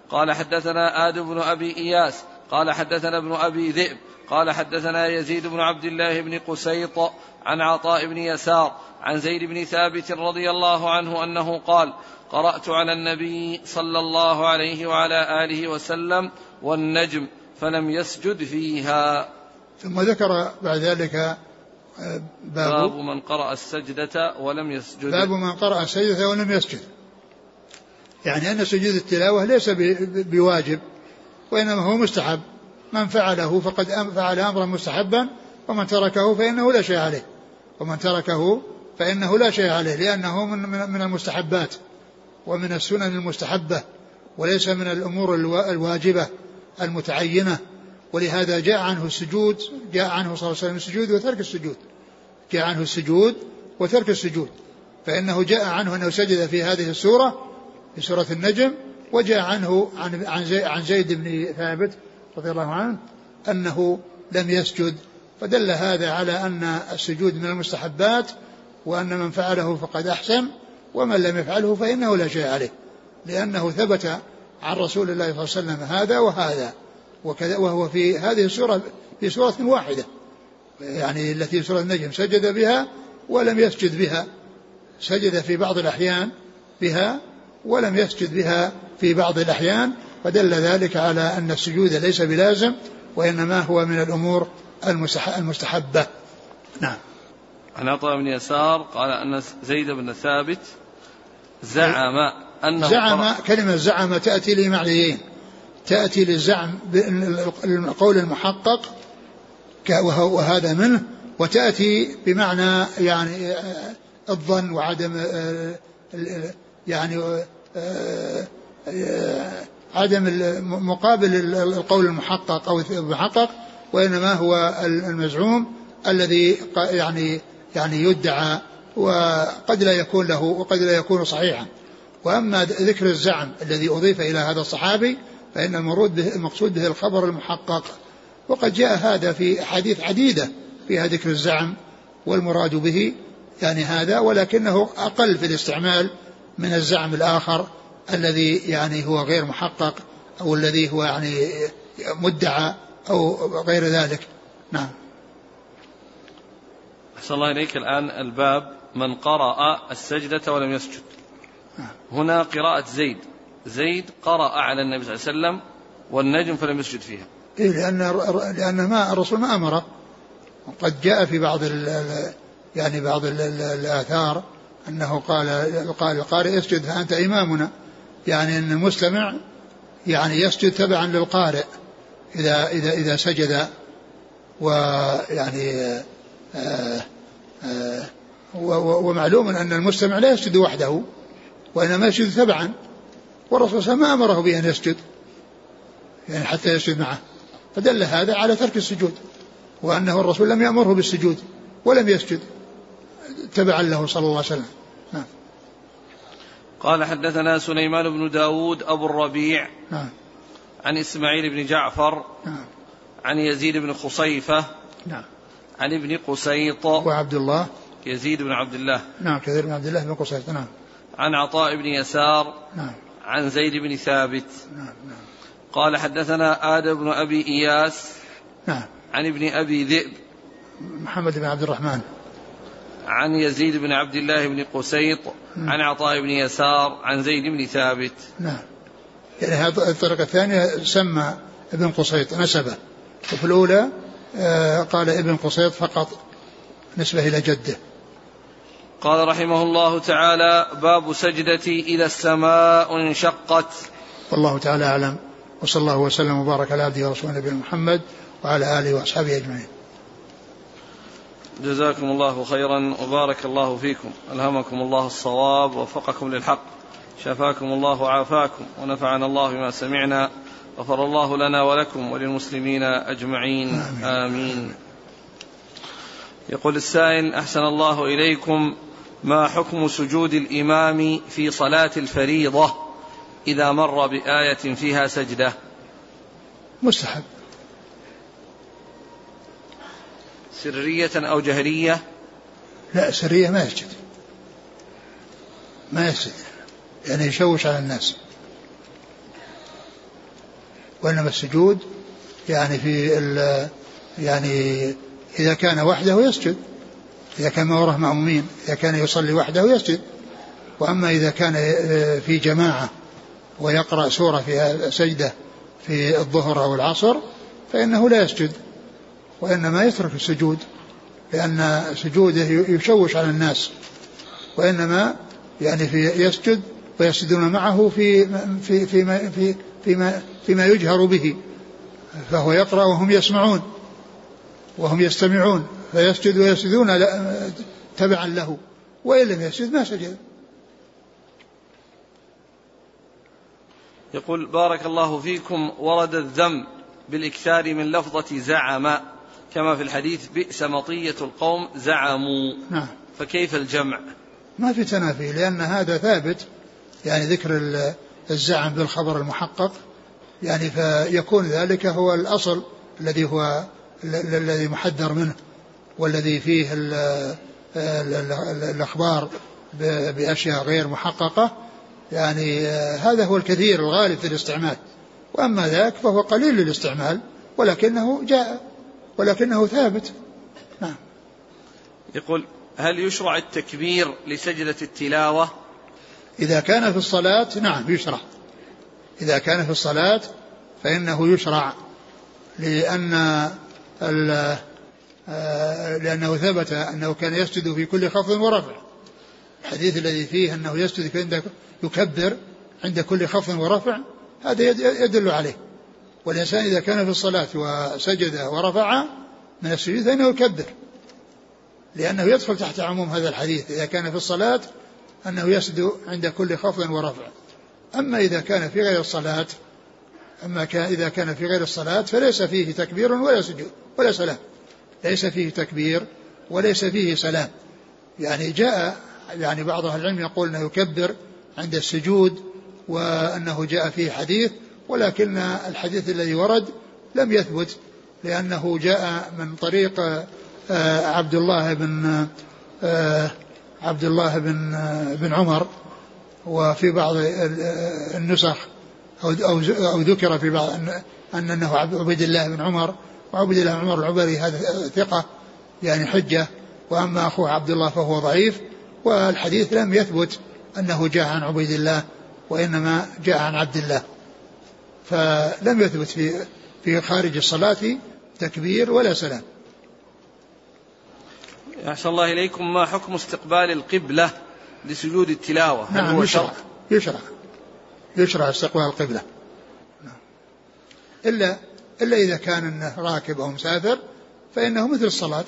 [SPEAKER 1] قال حدثنا آدم بن أبي إياس قال حدثنا ابن أبي ذئب قال حدثنا يزيد بن عبد الله بن قسيط عن عطاء بن يسار عن زيد بن ثابت رضي الله عنه أنه قال قرأت على النبي صلى الله عليه وعلى آله وسلم والنجم فلم يسجد فيها.
[SPEAKER 2] ثم ذكر بعد ذلك
[SPEAKER 1] آه، باب, باب من قرأ السجدة ولم يسجد.
[SPEAKER 2] باب من قرأ السجدة ولم يسجد. يعني أن سجود التلاوة ليس بواجب وإنما هو مستحب. من فعله فقد فعل أمرا مستحبا ومن تركه فإنه لا شيء عليه. ومن تركه فإنه لا شيء عليه لأنه من من المستحبات ومن السنن المستحبة وليس من الأمور الواجبة. المتعينة ولهذا جاء عنه السجود جاء عنه صلى الله عليه وسلم السجود وترك السجود. جاء عنه السجود وترك السجود. فإنه جاء عنه أنه سجد في هذه السورة في سورة النجم وجاء عنه عن عن زيد بن ثابت رضي الله عنه أنه لم يسجد. فدل هذا على أن السجود من المستحبات وأن من فعله فقد أحسن ومن لم يفعله فإنه لا شيء عليه. لأنه ثبت عن رسول الله صلى الله عليه وسلم هذا وهذا وكذا وهو في هذه السورة في سورة واحدة يعني التي سورة النجم سجد بها ولم يسجد بها سجد في بعض الأحيان بها ولم يسجد بها في بعض الأحيان فدل ذلك على أن السجود ليس بلازم وإنما هو من الأمور المستحبة. نعم.
[SPEAKER 1] عن عطاء بن يسار قال أن زيد بن ثابت زعم أنه
[SPEAKER 2] زعم كلمة زعم تأتي لمعنيين. تأتي للزعم القول المحقق وهذا منه وتأتي بمعنى يعني آه، الظن وعدم آه، يعني آه، عدم مقابل القول المحقق أو المحقق وإنما هو المزعوم الذي يعني يعني يدعى وقد لا يكون له وقد لا يكون صحيحا. وأما ذكر الزعم الذي أضيف إلى هذا الصحابي فإن المرود به المقصود به الخبر المحقق. وقد جاء هذا في أحاديث عديدة فيها ذكر الزعم والمراد به يعني هذا ولكنه أقل في الاستعمال من الزعم الآخر الذي يعني هو غير محقق أو الذي هو يعني مدعى أو غير ذلك. نعم.
[SPEAKER 1] أحسن الله إليك. الآن الباب من قرأ السجدة ولم يسجد. هنا قراءة زيد. زيد قرأ على النبي صلى الله عليه وسلم والنجم فلم يسجد فيها.
[SPEAKER 2] إيه لأن لأن ما الرسول ما أمره وقد جاء في بعض ال يعني بعض ال الآثار أنه قال قال القارئ اسجد فأنت إمامنا. يعني أن المستمع يعني يسجد تبعا للقارئ إذا إذا إذا سجد. ويعني آه آه ومعلوم أن المستمع لا يسجد وحده. وإنما يسجد تبعا والرسول صلى الله عليه وسلم ما أمره بأن يسجد يعني حتى يسجد معه فدل هذا على ترك السجود وأنه الرسول لم يأمره بالسجود ولم يسجد تبعا له صلى الله عليه وسلم نعم.
[SPEAKER 1] قال حدثنا سليمان بن داود أبو الربيع نعم. عن إسماعيل بن جعفر نعم. عن يزيد بن خصيفة نعم. عن ابن قسيط
[SPEAKER 2] وعبد الله
[SPEAKER 1] يزيد بن عبد الله
[SPEAKER 2] نعم كثير بن عبد الله بن قسيط نعم
[SPEAKER 1] عن عطاء بن يسار نعم. عن زيد بن ثابت. نعم نعم. قال حدثنا آدم بن أبي إياس نعم. عن ابن أبي ذئب
[SPEAKER 2] محمد بن عبد الرحمن.
[SPEAKER 1] عن يزيد بن عبد الله بن قسيط نعم. عن عطاء بن يسار عن زيد بن ثابت.
[SPEAKER 2] نعم. يعني هذه الطريقة الثانية سمى ابن قسيط نسبه وفي الأولى آه، قال ابن قسيط فقط نسبة إلى جده.
[SPEAKER 1] قال رحمه الله تعالى باب سجدتي إذا السماء انشقت.
[SPEAKER 2] والله تعالى أعلم. وصلى الله وسلم وبارك على عبده ورسوله نبينا محمد وعلى آله وأصحابه أجمعين.
[SPEAKER 1] جزاكم الله خيرا وبارك الله فيكم. ألهمكم الله الصواب ووفقكم للحق. شفاكم الله وعافاكم ونفعنا الله بما سمعنا. غفر الله لنا ولكم وللمسلمين أجمعين. آمين, آمين. يقول السائل أحسن الله إليكم. ما حكم سجود الإمام في صلاة الفريضة إذا مر بآية فيها سجدة؟
[SPEAKER 2] مستحب.
[SPEAKER 1] سرية أو جهرية؟
[SPEAKER 2] لا سرية ما يسجد. ما يسجد. يعني يشوش على الناس. وإنما السجود يعني في يعني إذا كان وحده يسجد. إذا كان ما وراه مأمومين إذا كان يصلي وحده يسجد. وأما إذا كان في جماعة ويقرأ سورة فيها سجدة في الظهر أو العصر فإنه لا يسجد. وإنما يترك السجود لأن سجوده يشوش على الناس. وإنما يعني في يسجد ويسجدون معه في في فيما في فيما فيما يجهر به. فهو يقرأ وهم يسمعون وهم يستمعون. فيسجد ويسجدون تبعا له. وإن لم يسجد ما سجد.
[SPEAKER 1] يقول بارك الله فيكم ورد الذم بالإكثار من لفظة زعم. كما في الحديث بئس مطية القوم زعموا. نعم. فكيف الجمع؟
[SPEAKER 2] ما في تنافي لأن هذا ثابت. يعني ذكر الزعم بالخبر المحقق. يعني فيكون ذلك هو الأصل الذي هو الذي محذر منه. والذي فيه الأخبار بأشياء غير محققة يعني هذا هو الكثير الغالب في الاستعمال. وأما ذاك فهو قليل الاستعمال ولكنه جاء ولكنه ثابت. نعم.
[SPEAKER 1] يقول هل يشرع التكبير لسجدة التلاوة؟
[SPEAKER 2] إذا كان في الصلاة نعم يشرع. إذا كان في الصلاة فإنه يشرع لأن آه، لأنه ثبت أنه كان يسجد في كل خفض ورفع. الحديث الذي فيه أنه يسجد عند يكبر عند كل خفض ورفع هذا يدل عليه. والإنسان إذا كان في الصلاة وسجد ورفع من السجود فإنه يكبر. لأنه يدخل تحت عموم هذا الحديث إذا كان في الصلاة أنه يسجد عند كل خفض ورفع. أما إذا كان في غير الصلاة أما إذا كان في غير الصلاة فليس فيه تكبير ولا سجود ولا سلام ليس فيه تكبير وليس فيه سلام. يعني جاء يعني بعض أهل العلم يقول أنه يكبر عند السجود وأنه جاء فيه حديث ولكن الحديث الذي ورد لم يثبت لأنه جاء من طريق آه، عبد الله بن آه، عبد الله بن آه، بن عمر وفي بعض النسخ أو أو ذكر في بعض أن أنه عبد الله بن عمر وعبد الله عمر العبري هذا ثقة يعني حجة. وأما أخوه عبد الله فهو ضعيف. والحديث لم يثبت أنه جاء عن عبيد الله وإنما جاء عن عبد الله. فلم يثبت في في خارج الصلاة تكبير ولا سلام.
[SPEAKER 1] أحسن الله إليكم. ما حكم استقبال القبلة لسجود التلاوة؟
[SPEAKER 2] نعم هو يشرع. يشرع. يشرع استقبال القبلة. نعم. إلا إلا إذا كان أنه راكب أو مسافر فإنه مثل الصلاة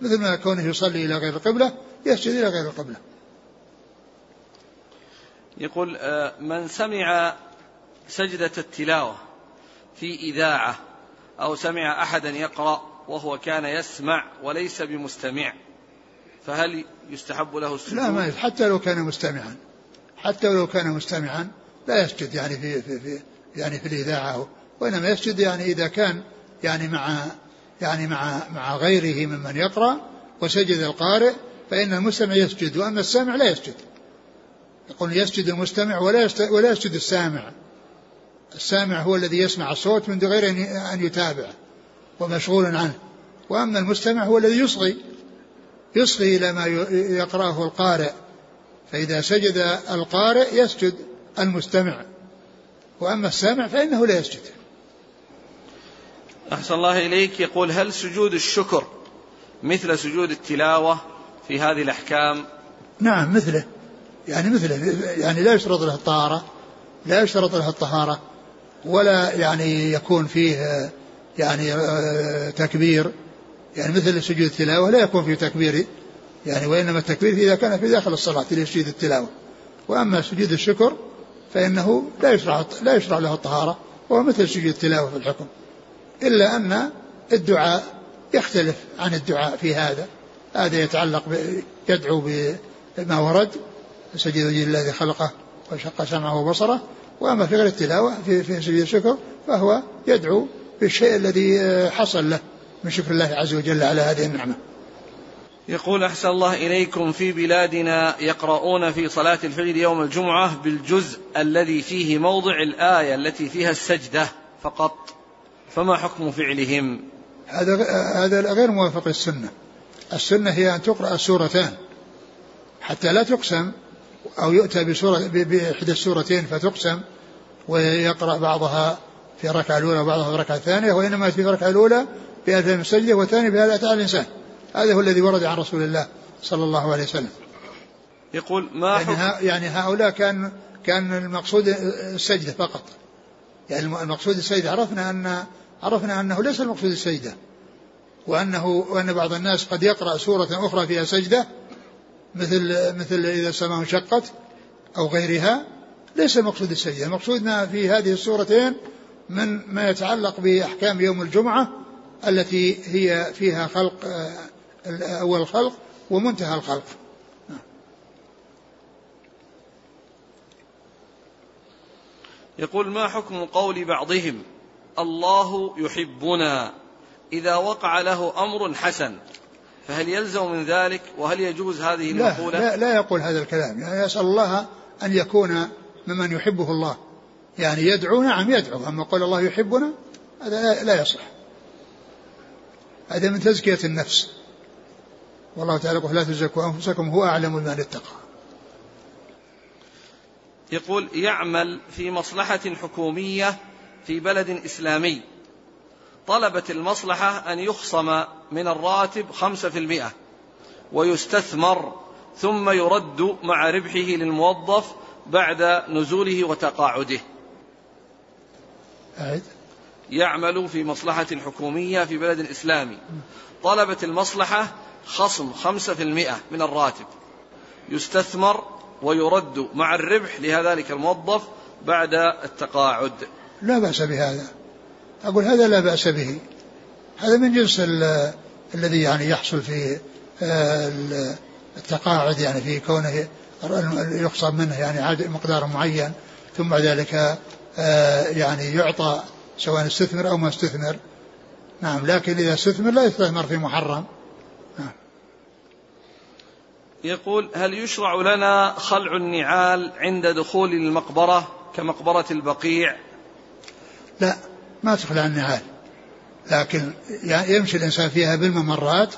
[SPEAKER 2] مثل ما كونه يصلي إلى غير القبلة يسجد إلى غير القبلة
[SPEAKER 1] يقول آه، من سمع سجدة التلاوة في إذاعة أو سمع أحدا يقرأ وهو كان يسمع وليس بمستمع فهل يستحب له السجود؟
[SPEAKER 2] لا ما حتى لو كان مستمعا حتى لو كان مستمعا لا يسجد يعني في في, في يعني في الإذاعة وإنما يسجد يعني إذا كان يعني مع يعني مع مع غيره ممن يقرأ وسجد القارئ فإن المستمع يسجد وأما السامع لا يسجد. يقول يسجد المستمع ولا ولا يسجد السامع. السامع هو الذي يسمع الصوت من غير أن يتابع ومشغول عنه. وأما المستمع هو الذي يصغي يصغي إلى ما يقرأه القارئ. فإذا سجد القارئ يسجد المستمع. وأما السامع فإنه لا يسجد.
[SPEAKER 1] أحسن الله إليك. يقول هل سجود الشكر مثل سجود التلاوة في هذه الأحكام؟
[SPEAKER 2] نعم مثله. يعني مثله. يعني لا يشترط له الطهارة لا يشترط له الطهارة ولا يعني يكون فيه يعني تكبير. يعني مثل سجود التلاوة لا يكون فيه تكبير يعني وإنما التكبير إذا كان في داخل الصلاة لسجود التلاوة. وأما سجود الشكر فإنه لا يشرع لا يشرع له الطهارة وهو مثل سجود التلاوة في الحكم. إلا أن الدعاء يختلف عن الدعاء في هذا هذا يتعلق يدعو بما ورد سجد الذي خلقه وشق سمعه وبصره وأما في غير التلاوة في في سجود الشكر فهو يدعو بالشيء الذي حصل له من شكر الله عز وجل على هذه النعمة.
[SPEAKER 1] يقول أحسن الله إليكم في بلادنا يقرؤون في صلاة الفجر يوم الجمعة بالجزء الذي فيه موضع الآية التي فيها السجدة فقط فما حكم فعلهم؟
[SPEAKER 2] هذا هذا غير موافق للسنة. السنة هي أن تقرأ السورتان. حتى لا تقسم أو يؤتى بسورة بإحدى السورتين فتقسم ويقرأ بعضها في الركعة الأولى وبعضها في الركعة الثانية وإنما في الركعة الأولى بآية السجدة والثانية بآية على الإنسان. هذا هو الذي ورد عن رسول الله صلى الله عليه وسلم.
[SPEAKER 1] يقول ما
[SPEAKER 2] يعني, يعني هؤلاء كان كان المقصود السجدة فقط. يعني المقصود السجدة عرفنا أن عرفنا أنه ليس المقصود السجدة وأنه وأن بعض الناس قد يقرأ سورة أخرى فيها سجدة مثل مثل إذا السماء انشقت أو غيرها ليس المقصود السجدة. المقصود ما في هذه السورتين من ما يتعلق بأحكام يوم الجمعة التي هي فيها خلق آه، أول الخلق ومنتهى الخلق.
[SPEAKER 1] يقول ما حكم قول بعضهم الله يحبنا. إذا وقع له أمر حسن فهل يلزم من ذلك؟ وهل يجوز هذه المقولة؟
[SPEAKER 2] لا, لا, لا يقول هذا الكلام. يعني يسأل الله أن يكون ممن يحبه الله. يعني يدعو نعم يدعو. أما قول الله يحبنا هذا لا يصح. هذا من تزكية النفس. والله تعالى يقول لا تزكوا أنفسكم هو أعلم بمن اتقى.
[SPEAKER 1] يقول يعمل في مصلحة حكومية في بلد إسلامي. طلبت المصلحة أن يخصم من الراتب خمسة في المئة ويستثمر ثم يرد مع ربحه للموظف بعد نزوله وتقاعده. يعمل في مصلحة حكومية في بلد إسلامي. طلبت المصلحة خصم خمسة في المئة من الراتب. يستثمر ويرد مع الربح لذلك الموظف بعد التقاعد.
[SPEAKER 2] لا بأس بهذا. أقول هذا لا بأس به. هذا من جنس الذي يعني يحصل في آه، التقاعد يعني في كونه يقصد منه يعني مقدار معين ثم بعد ذلك آه، يعني يعطى سواء استثمر أو ما استثمر. نعم لكن إذا استثمر لا يستثمر في محرم. نعم.
[SPEAKER 1] يقول هل يشرع لنا خلع النعال عند دخول المقبرة كمقبرة البقيع
[SPEAKER 2] لا ما تخلع النعال لكن يمشي الإنسان فيها بالممرات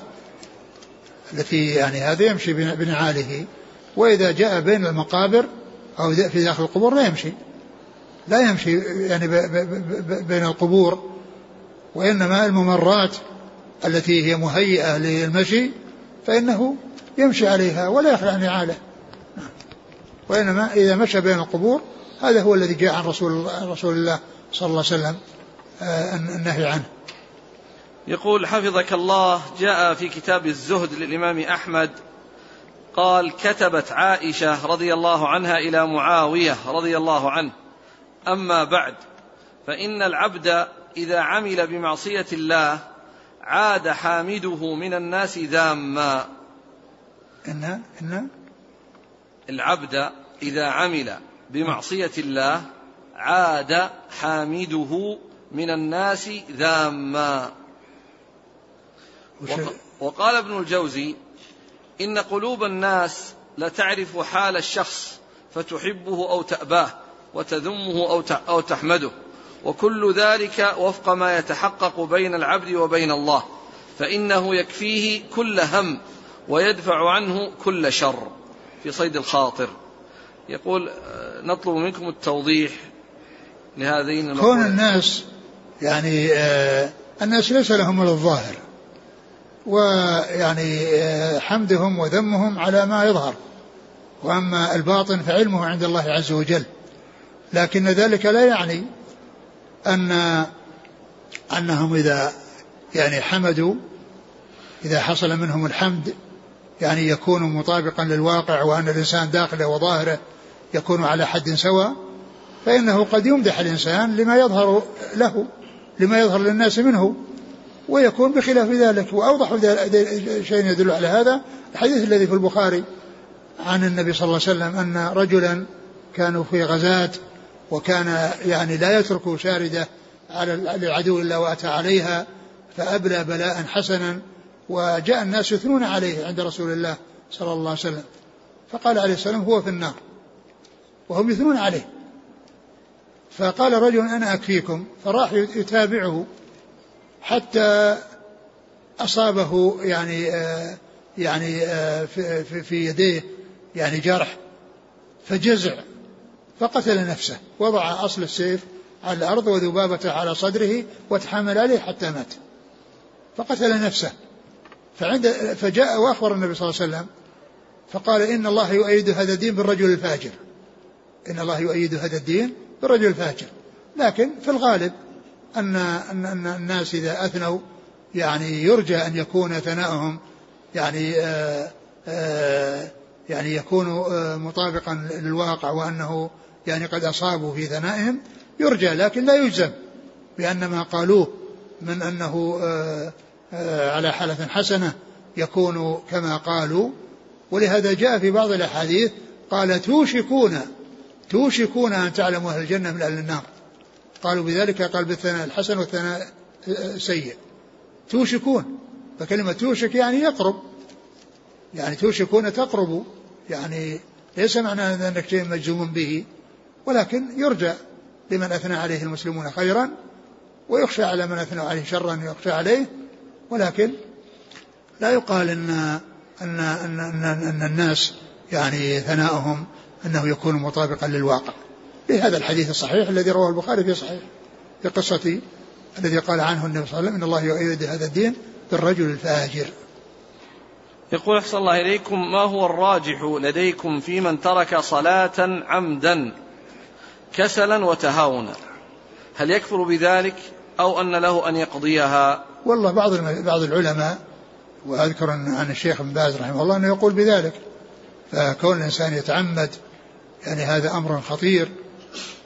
[SPEAKER 2] التي يعني هذا يمشي بنعاله. وإذا جاء بين المقابر أو في داخل القبور لا يمشي. لا يمشي يعني بين القبور وإنما الممرات التي هي مهيئة للمشي فإنه يمشي عليها ولا يخلع نعاله. وإنما إذا مشى بين القبور هذا هو الذي جاء عن رسول رسول الله صلى الله عليه وسلم آه، النهي عنه.
[SPEAKER 1] يقول حفظك الله جاء في كتاب الزهد للإمام أحمد قال كتبت عائشة رضي الله عنها إلى معاوية رضي الله عنه. أما بعد فإن العبد إذا عمل بمعصية الله عاد حامده من الناس ذاما.
[SPEAKER 2] إن إن
[SPEAKER 1] العبد إذا عمل بمعصية الله عاد حامده من الناس ذاما. وقال ابن الجوزي إن قلوب الناس لتعرف حال الشخص فتحبه أو تأباه وتذمه أو تحمده. وكل ذلك وفق ما يتحقق بين العبد وبين الله. فإنه يكفيه كل هم ويدفع عنه كل شر. في صيد الخاطر. يقول آه، نطلب منكم التوضيح. لهذين
[SPEAKER 2] كون الناس يعني آه الناس ليس لهم الا الظاهر ويعني آه حمدهم وذمهم على ما يظهر. وأما الباطن فعلمه عند الله عز وجل. لكن ذلك لا يعني أن أنهم إذا يعني حمدوا إذا حصل منهم الحمد يعني يكون مطابقا للواقع وأن الإنسان داخله وظاهره يكون على حد سواء. فإنه قد يمدح الإنسان لما يظهر له لما يظهر للناس منه ويكون بخلاف ذلك. وأوضح شيء يدل على هذا الحديث الذي في البخاري عن النبي صلى الله عليه وسلم أن رجلا كانوا في غزاة وكان يعني لا يترك شاردة على العدو إلا وأتى عليها فأبلى بلاء حسنا وجاء الناس يثنون عليه عند رسول الله صلى الله عليه وسلم. فقال عليه السلام هو في النار وهم يثنون عليه. فقال رجل أنا أكفيكم فراح يتابعه حتى أصابه يعني آه يعني آه في, في يديه يعني جرح فجزع فقتل نفسه وضع أصل السيف على الأرض وذبابته على صدره وتحمل عليه حتى مات فقتل نفسه. فعند فجاء وأخبر النبي صلى الله عليه وسلم فقال إن الله يؤيد هذا الدين بالرجل الفاجر. إن الله يؤيد هذا الدين بالرجل الفاجر لكن في الغالب أن, أن, أن الناس إذا أثنوا يعني يرجى أن يكون ثناؤهم يعني آآ آه، آآ آه، يعني يكون آه، مطابقا للواقع وأنه يعني قد أصابوا في ثنائهم يرجى لكن لا يجزم بأن ما قالوه من أنه على حالة حسنة يكون كما قالوا. ولهذا جاء في بعض الأحاديث قال توشكون توشكون أن تعلموا أهل الجنة من أهل النار. قالوا بذلك قال بالثناء الحسن والثناء السيء. توشكون. فكلمة توشك يعني يقرب. يعني توشكون تقرب. يعني ليس معنى أنك شيء مجزوم به ولكن يرجى لمن أثنى عليه المسلمون خيرا ويخشى على من أثنى عليه شرا يخشى عليه. ولكن لا يقال إن أن أن أن, أن الناس يعني ثناؤهم أنه يكون مطابقا للواقع. بهذا الحديث الصحيح الذي رواه البخاري في صحيح في قصة الذي قال عنه النبي صلى الله عليه وسلم إن الله يؤيد هذا الدين بالرجل الفاجر.
[SPEAKER 1] يقول أحسن الله إليكم ما هو الراجح لديكم في من ترك صلاة عمدا كسلا وتهاونا؟ هل يكفر بذلك أو أن له أن يقضيها؟
[SPEAKER 2] والله بعض بعض العلماء وأذكر عن الشيخ ابن باز رحمه الله أنه يقول بذلك فكون الإنسان يتعمد يعني هذا أمر خطير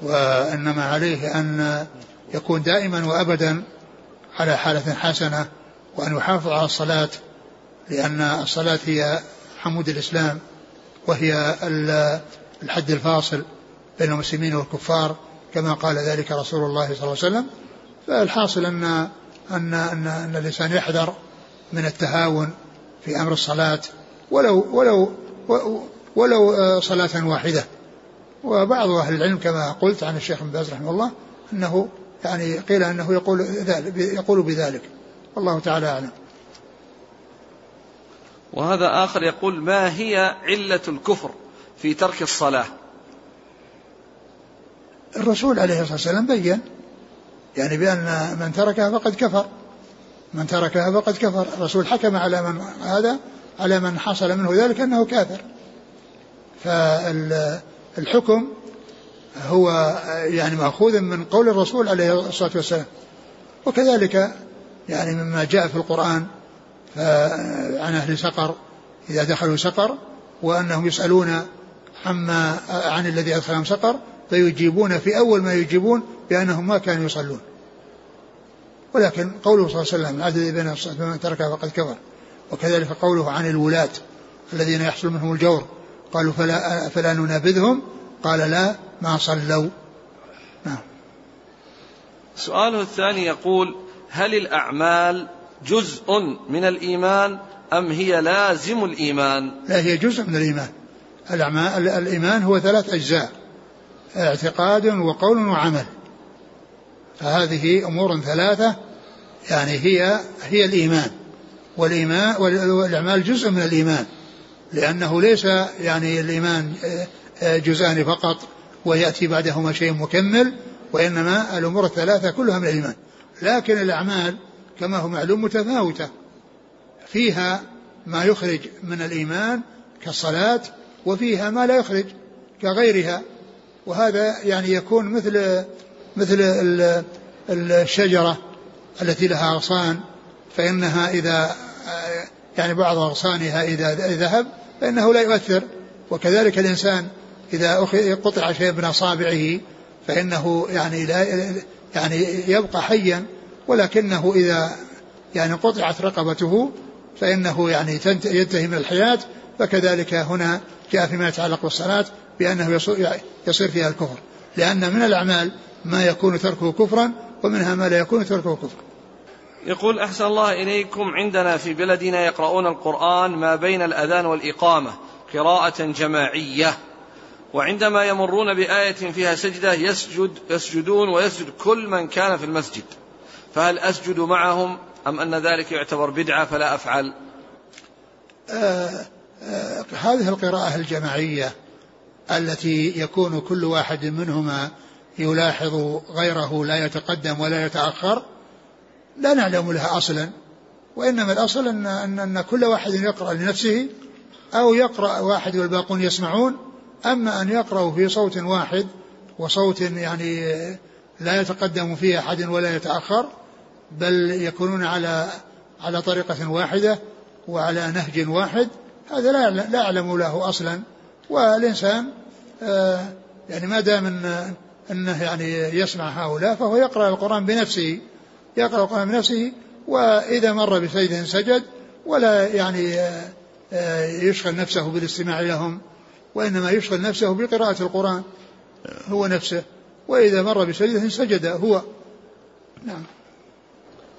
[SPEAKER 2] وإنما عليه أن يكون دائما وأبدا على حالة حسنة وأن يحافظ على الصلاة لأن الصلاة هي حمود الإسلام وهي الحد الفاصل بين المسلمين والكفار كما قال ذلك رسول الله صلى الله عليه وسلم. فالحاصل أن أن أن, أن الإنسان يحذر من التهاون في أمر الصلاة ولو ولو ولو صلاة واحدة. وبعض أهل العلم كما قلت عن الشيخ ابن باز رحمه الله أنه يعني قيل أنه يقول ذلك يقول بذلك. والله تعالى أعلم.
[SPEAKER 1] وهذا آخر يقول ما هي علة الكفر في ترك الصلاة؟
[SPEAKER 2] الرسول عليه الصلاة والسلام بين يعني بأن من تركها فقد كفر من تركها فقد كفر. الرسول حكم على من هذا على من حصل منه ذلك أنه كافر. فالحكم هو يعني مأخوذ من قول الرسول عليه الصلاة والسلام. وكذلك يعني مما جاء في القرآن عن أهل سقر إذا دخلوا سقر وأنهم يسألون عما عن الذي أدخلهم سقر فيجيبون في أول ما يجيبون بأنهم ما كانوا يصلون. ولكن قوله صلى الله عليه وسلم العدد بين من تركها فقد كفر. وكذلك قوله عن الولاة الذين يحصل منهم الجور قالوا فلا, فلا ننابذهم. قال لا ما صلوا. نعم.
[SPEAKER 1] سؤاله الثاني يقول هل الأعمال جزء من الإيمان أم هي لازم الإيمان؟
[SPEAKER 2] لا هي جزء من الإيمان. الأعمال الإيمان هو ثلاث أجزاء اعتقاد وقول وعمل. فهذه أمور ثلاثة يعني هي هي الإيمان. والإيمان والأعمال جزء من الإيمان. لأنه ليس يعني الإيمان جزءان فقط ويأتي بعدهما شيء مكمل وإنما الأمور الثلاثة كلها من الإيمان. لكن الأعمال كما هو معلوم متفاوتة. فيها ما يخرج من الإيمان كالصلاة وفيها ما لا يخرج كغيرها. وهذا يعني يكون مثل مثل الشجرة التي لها أغصان فإنها إذا يعني بعض أغصانها إذا ذهب فإنه لا يؤثر. وكذلك الإنسان إذا قطع شيء من أصابعه فإنه يعني لا يعني يبقى حيا. ولكنه إذا يعني قطعت رقبته فإنه يعني ينتهي من الحياة. فكذلك هنا جاء فيما يتعلق بالصلاة بأنه يصير فيها الكفر. لأن من الأعمال ما يكون تركه كفرا ومنها ما لا يكون تركه كفرا.
[SPEAKER 1] يقول أحسن الله إليكم عندنا في بلدنا يقرؤون القرآن ما بين الأذان والإقامة قراءة جماعية. وعندما يمرون بآية فيها سجدة يسجد يسجدون ويسجد كل من كان في المسجد. فهل أسجد معهم أم أن ذلك يعتبر بدعة؟ فلا أفعل.
[SPEAKER 2] آه آه هذه القراءة الجماعية التي يكون كل واحد منهما يلاحظ غيره لا يتقدم ولا يتأخر لا نعلم لها أصلا وإنما الأصل أن, أن, أن كل واحد يقرأ لنفسه أو يقرأ واحد والباقون يسمعون أما أن يقرأوا في صوت واحد وصوت يعني لا يتقدم فيه أحد ولا يتأخر بل يكونون على على طريقة واحدة وعلى نهج واحد هذا لا لا أعلم له أصلا. والإنسان آه يعني ما دام إن أنه يعني يسمع هؤلاء فهو يقرأ القرآن بنفسه. يقرأ القرآن بنفسه وإذا مر بسيد سجد ولا يعني آه، آه، يشغل نفسه بالاستماع لهم وإنما يشغل نفسه بقراءة القرآن هو نفسه. وإذا مر بسجدة سجد هو. نعم.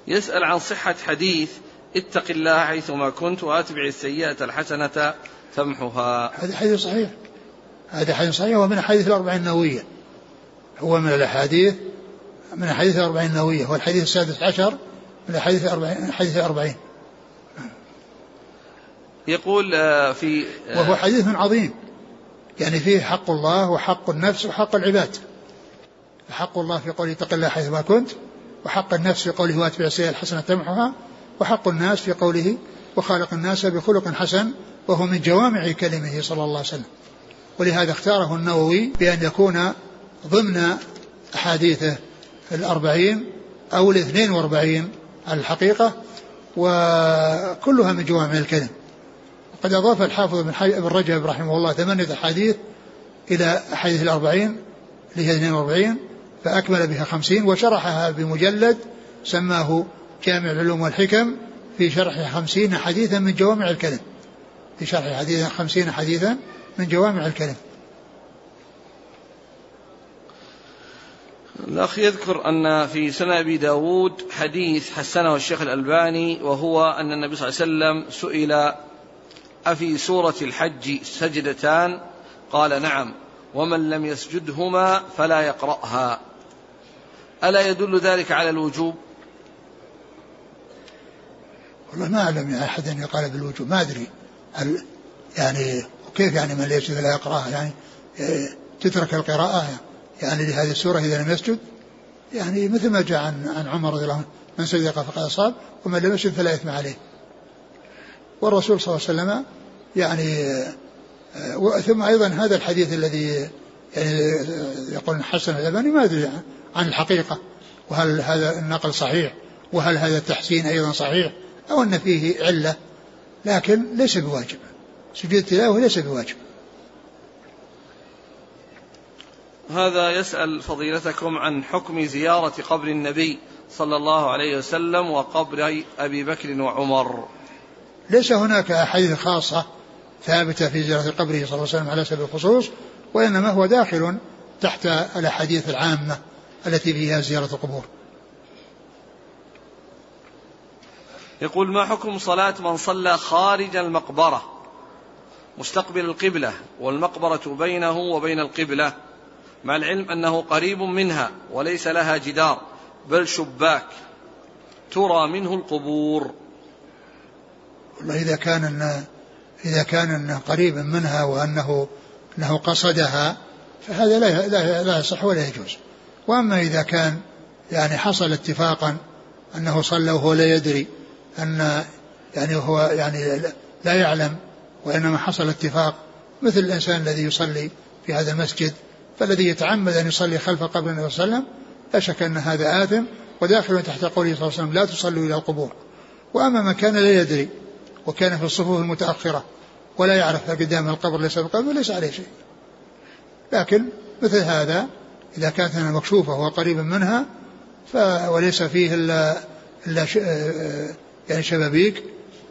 [SPEAKER 1] يسأل عن صحة حديث اتق الله حيثما كنت وأتبع السيئة الحسنة تمحها
[SPEAKER 2] هذا حديث صحيح. هذا حديث صحيح ومن أحاديث الأربعين النووية. هو من الأحاديث من أحاديث الأربعين النووية والحديث السادس عشر من أحاديث الأربعين حديث الأربعين.
[SPEAKER 1] يقول آه، في
[SPEAKER 2] آه، وهو حديث عظيم. يعني فيه حق الله وحق النفس وحق العباد. حق الله في قوله اتق الله حيثما كنت وحق النفس في قوله واتبع السيئة الحسنة تمحها وحق الناس في قوله وخالق الناس بخلق حسن وهو من جوامع كلمه صلى الله عليه وسلم. ولهذا اختاره النووي بأن يكون ضمن أحاديثه. الأربعين أو الاثنين وأربعين على الحقيقة وكلها من جوامع الكلم. قد أضاف الحافظ بن رجب رحمه الله ثمانية أحاديث إلى أحاديث الأربعين اللي هي 42 فأكمل بها خمسين وشرحها بمجلد سماه جامع العلوم والحكم في شرح خمسين حديثا من جوامع الكلم. في شرح حديثا خمسين حديثا من جوامع الكلم.
[SPEAKER 1] الأخ يذكر أن في سنن أبي داود حديث حسنه الشيخ الألباني وهو أن النبي صلى الله عليه وسلم سئل أفي سورة الحج سجدتان؟ قال نعم. ومن لم يسجدهما فلا يقرأها. ألا يدل ذلك على الوجوب؟
[SPEAKER 2] والله ما أعلم أحد أن يقال بالوجوب ما أدري. هل يعني كيف يعني من ليس لا يقرأها؟ يعني تترك القراءة؟ يعني لهذه السورة إذا لم يسجد يعني مثل ما جاء عن عن عمر رضي الله عنه من سجد فقد أصاب ومن لم يسجد فلا إثم عليه. والرسول صلى الله عليه وسلم يعني ثم أيضا هذا الحديث الذي يعني يقول حسن الألباني ما أدري عن الحقيقة وهل هذا النقل صحيح وهل هذا التحسين أيضا صحيح أو أن فيه علة لكن ليس بواجب. سجود التلاوة ليس بواجب.
[SPEAKER 1] هذا يسأل فضيلتكم عن حكم زيارة قبر النبي صلى الله عليه وسلم وقبر أبي بكر وعمر.
[SPEAKER 2] ليس هناك أحاديث خاصة ثابتة في زيارة قبره صلى الله عليه وسلم على سبيل الخصوص وإنما هو داخل تحت الأحاديث العامة التي فيها زيارة القبور.
[SPEAKER 1] يقول ما حكم صلاة من صلى خارج المقبرة مستقبل القبلة والمقبرة بينه وبين القبلة؟ مع العلم أنه قريب منها وليس لها جدار بل شباك ترى منه القبور.
[SPEAKER 2] والله إذا كان إن إذا كان إنه قريب منها وأنه أنه قصدها فهذا لا لا لا يصح ولا يجوز. وأما إذا كان يعني حصل اتفاقا أنه صلى وهو لا يدري أن يعني هو يعني لا يعلم وإنما حصل اتفاق مثل الإنسان الذي يصلي في هذا المسجد فالذي يتعمد أن يصلي خلف قبر النبي صلى الله عليه وسلم لا شك أن هذا آثم وداخل تحت قوله صلى الله عليه وسلم لا تصلوا إلى القبور. وأما من كان لا يدري وكان في الصفوف المتأخرة ولا يعرف قدام القبر ليس بقبر ليس عليه شيء. لكن مثل هذا إذا كانت مكشوفة وقريبا منها ف وليس فيه إلا إلا ش... يعني شبابيك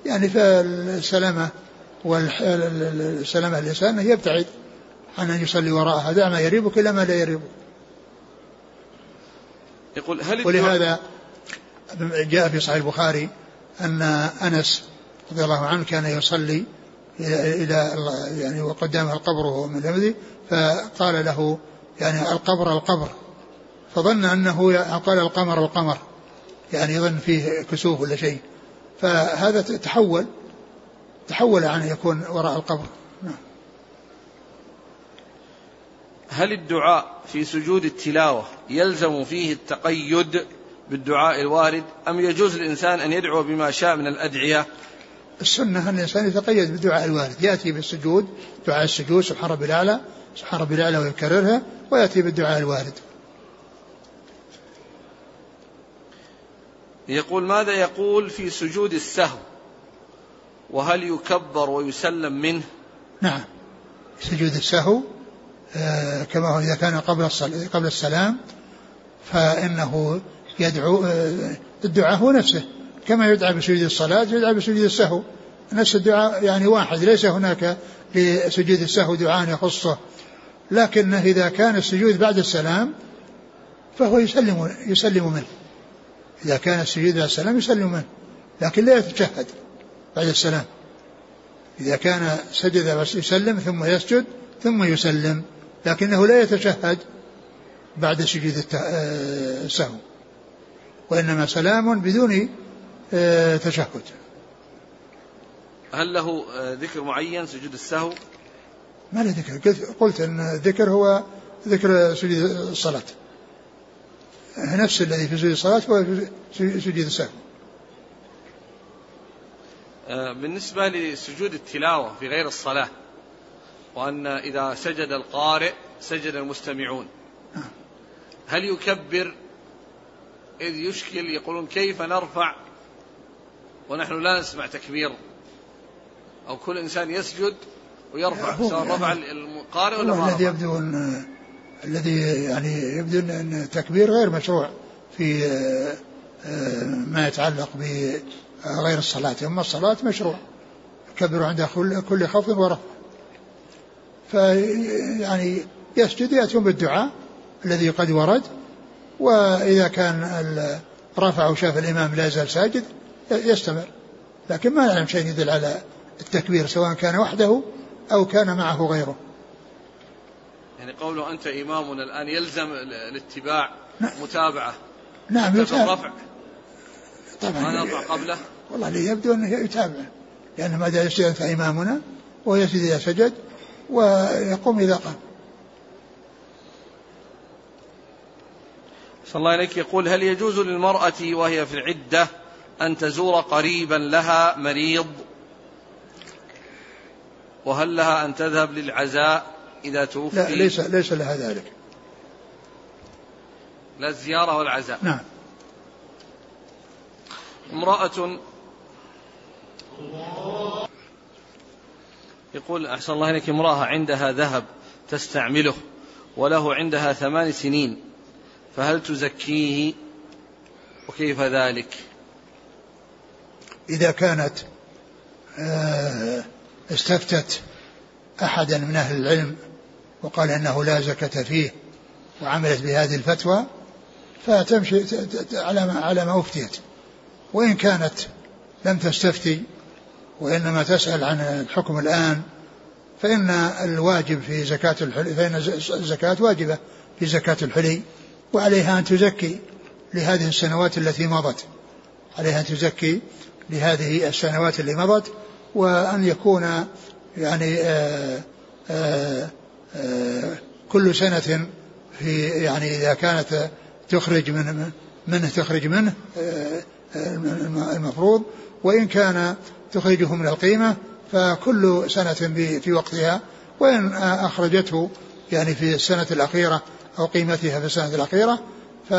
[SPEAKER 2] يعني فالسلامة والسلامة الإنسان يبتعد. عن أن يصلي وراءها دع ما يريبك إلى ما لا يريبك.
[SPEAKER 1] يقول هل
[SPEAKER 2] ولهذا جاء في صحيح البخاري أن أنس رضي الله عنه كان يصلي إلى يعني وقدامه القبر وهو من الأمدي فقال له يعني القبر القبر فظن أنه قال القمر القمر يعني يظن فيه كسوف ولا شيء. فهذا تحول تحول عن يكون وراء القبر. نعم.
[SPEAKER 1] هل الدعاء في سجود التلاوة يلزم فيه التقيد بالدعاء الوارد أم يجوز للإنسان أن يدعو بما شاء من الأدعية؟
[SPEAKER 2] السنة أن الإنسان يتقيد بالدعاء الوارد. يأتي بالسجود دعاء السجود سبحان ربي الأعلى سبحان ربي الأعلى ويكررها ويأتي بالدعاء الوارد.
[SPEAKER 1] يقول ماذا يقول في سجود السهو؟ وهل يكبر ويسلم منه؟
[SPEAKER 2] نعم. سجود السهو كما هو إذا كان قبل قبل السلام فإنه يدعو آه الدعاء هو نفسه. كما يدعى بسجود الصلاة يدعى بسجود السهو. نفس الدعاء يعني واحد ليس هناك لسجود السهو دعاء يخصه. لكنه إذا كان السجود بعد السلام فهو يسلم يسلم منه. إذا كان السجود بعد السلام يسلم منه. لكن لا يتشهد بعد السلام. إذا كان سجد يسلم ثم يسجد ثم يسلم. لكنه لا يتشهد بعد سجود آه، السهو وإنما سلام بدون آه، تشهد.
[SPEAKER 1] هل له آه، ذكر معين سجود السهو؟
[SPEAKER 2] ما له ذكر. قلت أن الذكر هو ذكر سجود الصلاة. نفس الذي في سجود الصلاة هو في سجود السهو.
[SPEAKER 1] بالنسبة لسجود التلاوة في غير الصلاة وأن إذا سجد القارئ سجد المستمعون. هل يكبر إذ يشكل يقولون كيف نرفع ونحن لا نسمع تكبير؟ أو كل إنسان يسجد ويرفع سواء رفع القارئ ولا
[SPEAKER 2] ما الذي يبدو أن الذي يعني يبدو أن التكبير غير مشروع في آه، ما يتعلق بغير الصلاة. أما الصلاة مشروع. كبر عند كل خفض ورفع. فيعني يسجد يأتون بالدعاء الذي قد ورد. وإذا كان رفع وشاف الإمام لا يزال ساجد يستمر. لكن ما نعلم شيء يدل على التكبير سواء كان وحده أو كان معه غيره.
[SPEAKER 1] يعني قوله أنت إمامنا الآن يلزم الاتباع نعم. متابعة.
[SPEAKER 2] نعم يتابع. الرفع.
[SPEAKER 1] طبعا. ما نرفع قبله؟
[SPEAKER 2] والله لي يبدو أنه يتابع لأن ما دام يسجد أنت إمامنا ويسجد إذا سجد ويقوم إذا قام.
[SPEAKER 1] صلى الله عليك يقول هل يجوز للمرأة وهي في العدة أن تزور قريبا لها مريض؟ وهل لها أن تذهب للعزاء إذا توفي؟
[SPEAKER 2] لا ليس ليس لها ذلك.
[SPEAKER 1] لا الزيارة والعزاء.
[SPEAKER 2] نعم.
[SPEAKER 1] امرأة يقول أحسن الله إليك امرأة عندها ذهب تستعمله وله عندها ثمان سنين فهل تزكيه؟ وكيف ذلك؟
[SPEAKER 2] إذا كانت آه، استفتت أحدا من أهل العلم وقال أنه لا زكاة فيه وعملت بهذه الفتوى فتمشي على ما على ما أفتيت. وإن كانت لم تستفتي وإنما تسأل عن الحكم الآن فإن الواجب في زكاة الحلي فإن الزكاة واجبة في زكاة الحلي وعليها أن تزكي لهذه السنوات التي مضت. عليها أن تزكي لهذه السنوات اللي مضت وأن يكون يعني آآ آه، آآ آه، آه، كل سنة في يعني إذا كانت تخرج من منه تخرج منه المفروض وإن كان تخرجه من القيمة فكل سنة في وقتها وإن أخرجته يعني في السنة الأخيرة أو قيمتها في السنة الأخيرة ف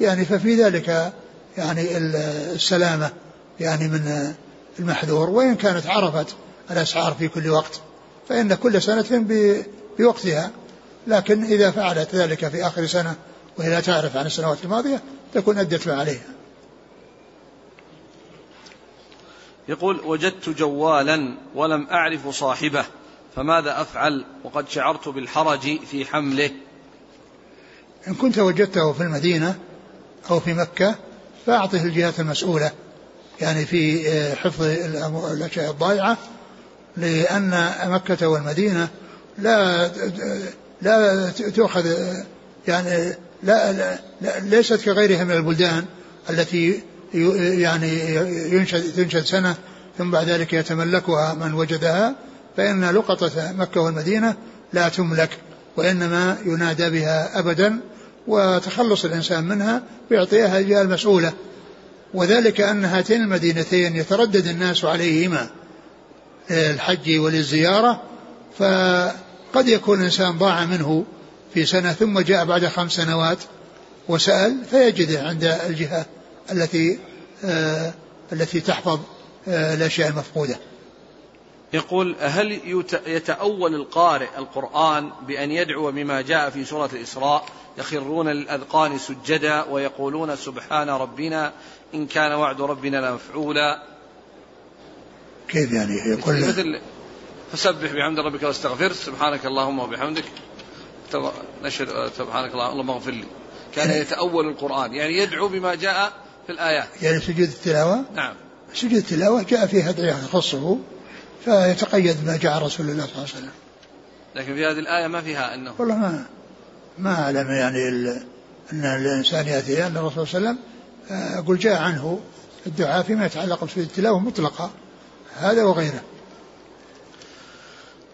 [SPEAKER 2] يعني ففي ذلك يعني السلامة يعني من المحذور. وإن كانت عرفت الأسعار في كل وقت فإن كل سنة بوقتها لكن إذا فعلت ذلك في آخر سنة وهي لا تعرف عن السنوات الماضية تكون أدت ما عليها.
[SPEAKER 1] يقول وجدت جوالا ولم أعرف صاحبه فماذا أفعل؟ وقد شعرت بالحرج في حمله.
[SPEAKER 2] إن كنت وجدته في المدينة أو في مكة فأعطه الجهات المسؤولة يعني في آه، حفظ الأشياء الضائعة لأن مكة والمدينة لا لا تؤخذ يعني لا, لا, لا ليست كغيرها من البلدان التي يعني ينشد تنشد سنة ثم بعد ذلك يتملكها من وجدها فإن لقطة مكة والمدينة لا تملك وإنما ينادى بها أبدا وتخلص الإنسان منها ويعطيها الجهة المسؤولة. وذلك أن هاتين المدينتين يتردد الناس عليهما للحج وللزيارة فقد يكون الإنسان ضاع منه في سنة ثم جاء بعد خمس سنوات وسأل فيجده عند الجهة. التي آه التي تحفظ آه الأشياء المفقودة
[SPEAKER 1] يقول هل يتأول القارئ القرآن بأن يدعو بما جاء في سورة الإسراء يخرون للأذقان سجدا ويقولون سبحان ربنا إن كان وعد ربنا لمفعولا؟
[SPEAKER 2] كيف يعني؟ يقول
[SPEAKER 1] مثل فسبح بحمد ربك واستغفر سبحانك اللهم وبحمدك نشر سبحانك الله اللهم اغفر لي. كان يتأول القرآن يعني يدعو بما جاء في الآيات.
[SPEAKER 2] يعني سجود التلاوة؟
[SPEAKER 1] نعم.
[SPEAKER 2] سجود التلاوة جاء فيه أدعية تخصه فيتقيد ما جاء رسول الله صلى الله عليه وسلم.
[SPEAKER 1] لكن في هذه الآية ما فيها أنه
[SPEAKER 2] والله ما ما أعلم يعني أن الإنسان يأتي أن الرسول صلى الله عليه وسلم آه، أقول جاء عنه الدعاء فيما يتعلق بسجود التلاوة مطلقا هذا وغيره.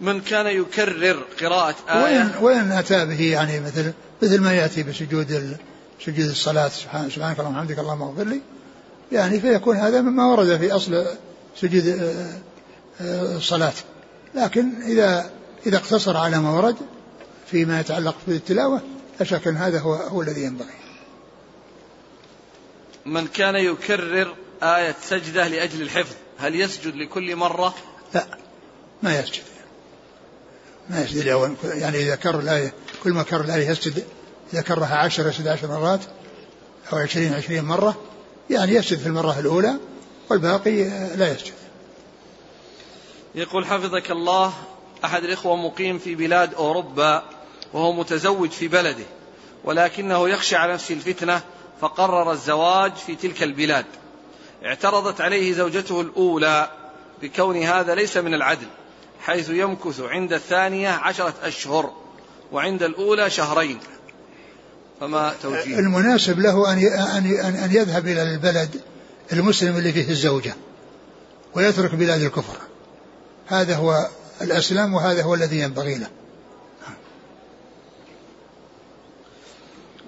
[SPEAKER 1] من كان يكرر قراءة آية؟
[SPEAKER 2] وين وين أتى به يعني مثل مثل ما يأتي بسجود سجود الصلاة. سبحان سبحانك اللهم وبحمدك اللهم اغفر لي. يعني فيكون هذا مما ورد في أصل سجود آه، آه، الصلاة. لكن إذا إذا اقتصر على ما ورد فيما يتعلق بالتلاوة لا شك أن هذا هو هو الذي ينبغي.
[SPEAKER 1] من كان يكرر آية سجدة لأجل الحفظ هل يسجد لكل مرة؟
[SPEAKER 2] لا ما يسجد. ما يسجد يعني إذا كرر الآية كل ما كرر الآية يسجد إذا عشر يسجد عشر مرات أو عشرين عشرين مرة يعني يسجد في المرة الأولى والباقي لا يسجد.
[SPEAKER 1] يقول حفظك الله أحد الإخوة مقيم في بلاد أوروبا وهو متزوج في بلده ولكنه يخشى على نفسه الفتنة فقرر الزواج في تلك البلاد. اعترضت عليه زوجته الأولى بكون هذا ليس من العدل حيث يمكث عند الثانية عشرة أشهر وعند الأولى شهرين. فما توجيه؟
[SPEAKER 2] المناسب له أن أن أن يذهب إلى البلد المسلم اللي فيه الزوجة ويترك بلاد الكفر. هذا هو الأسلم وهذا هو الذي ينبغي له.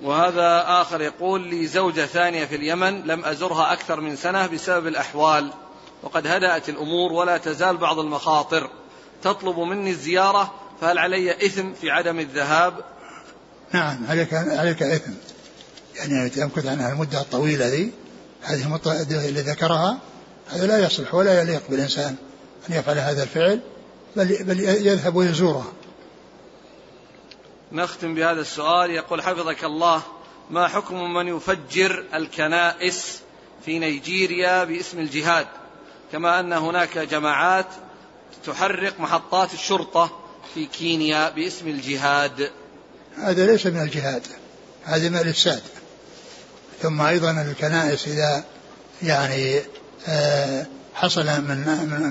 [SPEAKER 1] وهذا آخر يقول لي زوجة ثانية في اليمن لم أزرها أكثر من سنة بسبب الأحوال وقد هدأت الأمور ولا تزال بعض المخاطر تطلب مني الزيارة فهل علي إثم في عدم الذهاب؟
[SPEAKER 2] نعم عليك عليك إثم يعني تمكث عنها المدة الطويلة ذي هذه المدة اللي ذكرها هذا لا يصلح ولا يليق بالإنسان أن يفعل هذا الفعل بل, بل يذهب ويزورها
[SPEAKER 1] نختم بهذا السؤال. يقول حفظك الله ما حكم من يفجر الكنائس في نيجيريا باسم الجهاد؟ كما أن هناك جماعات تحرق محطات الشرطة في كينيا باسم الجهاد.
[SPEAKER 2] هذا ليس من الجهاد هذا من الإفساد. ثم أيضا الكنائس إذا يعني آه، حصل من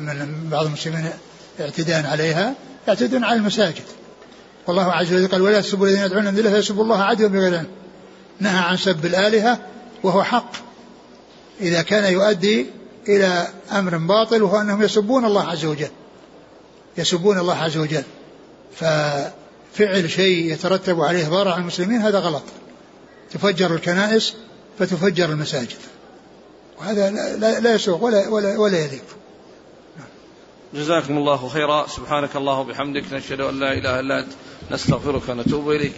[SPEAKER 2] من بعض المسلمين اعتداء عليها يعتدون على المساجد. والله عز وجل قال ولا تسبوا الذين يدعون من الله فيسبوا الله عدوا بغير نهى عن سب الآلهة وهو حق. إذا كان يؤدي إلى أمر باطل وهو أنهم يسبون الله عز وجل. يسبون الله عز وجل. ففعل شيء يترتب عليه ضرر على المسلمين هذا غلط. تفجر الكنائس فتفجر المساجد. وهذا لا, لا يسوق ولا, ولا, ولا يليق.
[SPEAKER 1] جزاكم الله خيرا. سبحانك الله وبحمدك نشهد أن لا إله إلا أنت نستغفرك ونتوب إليك.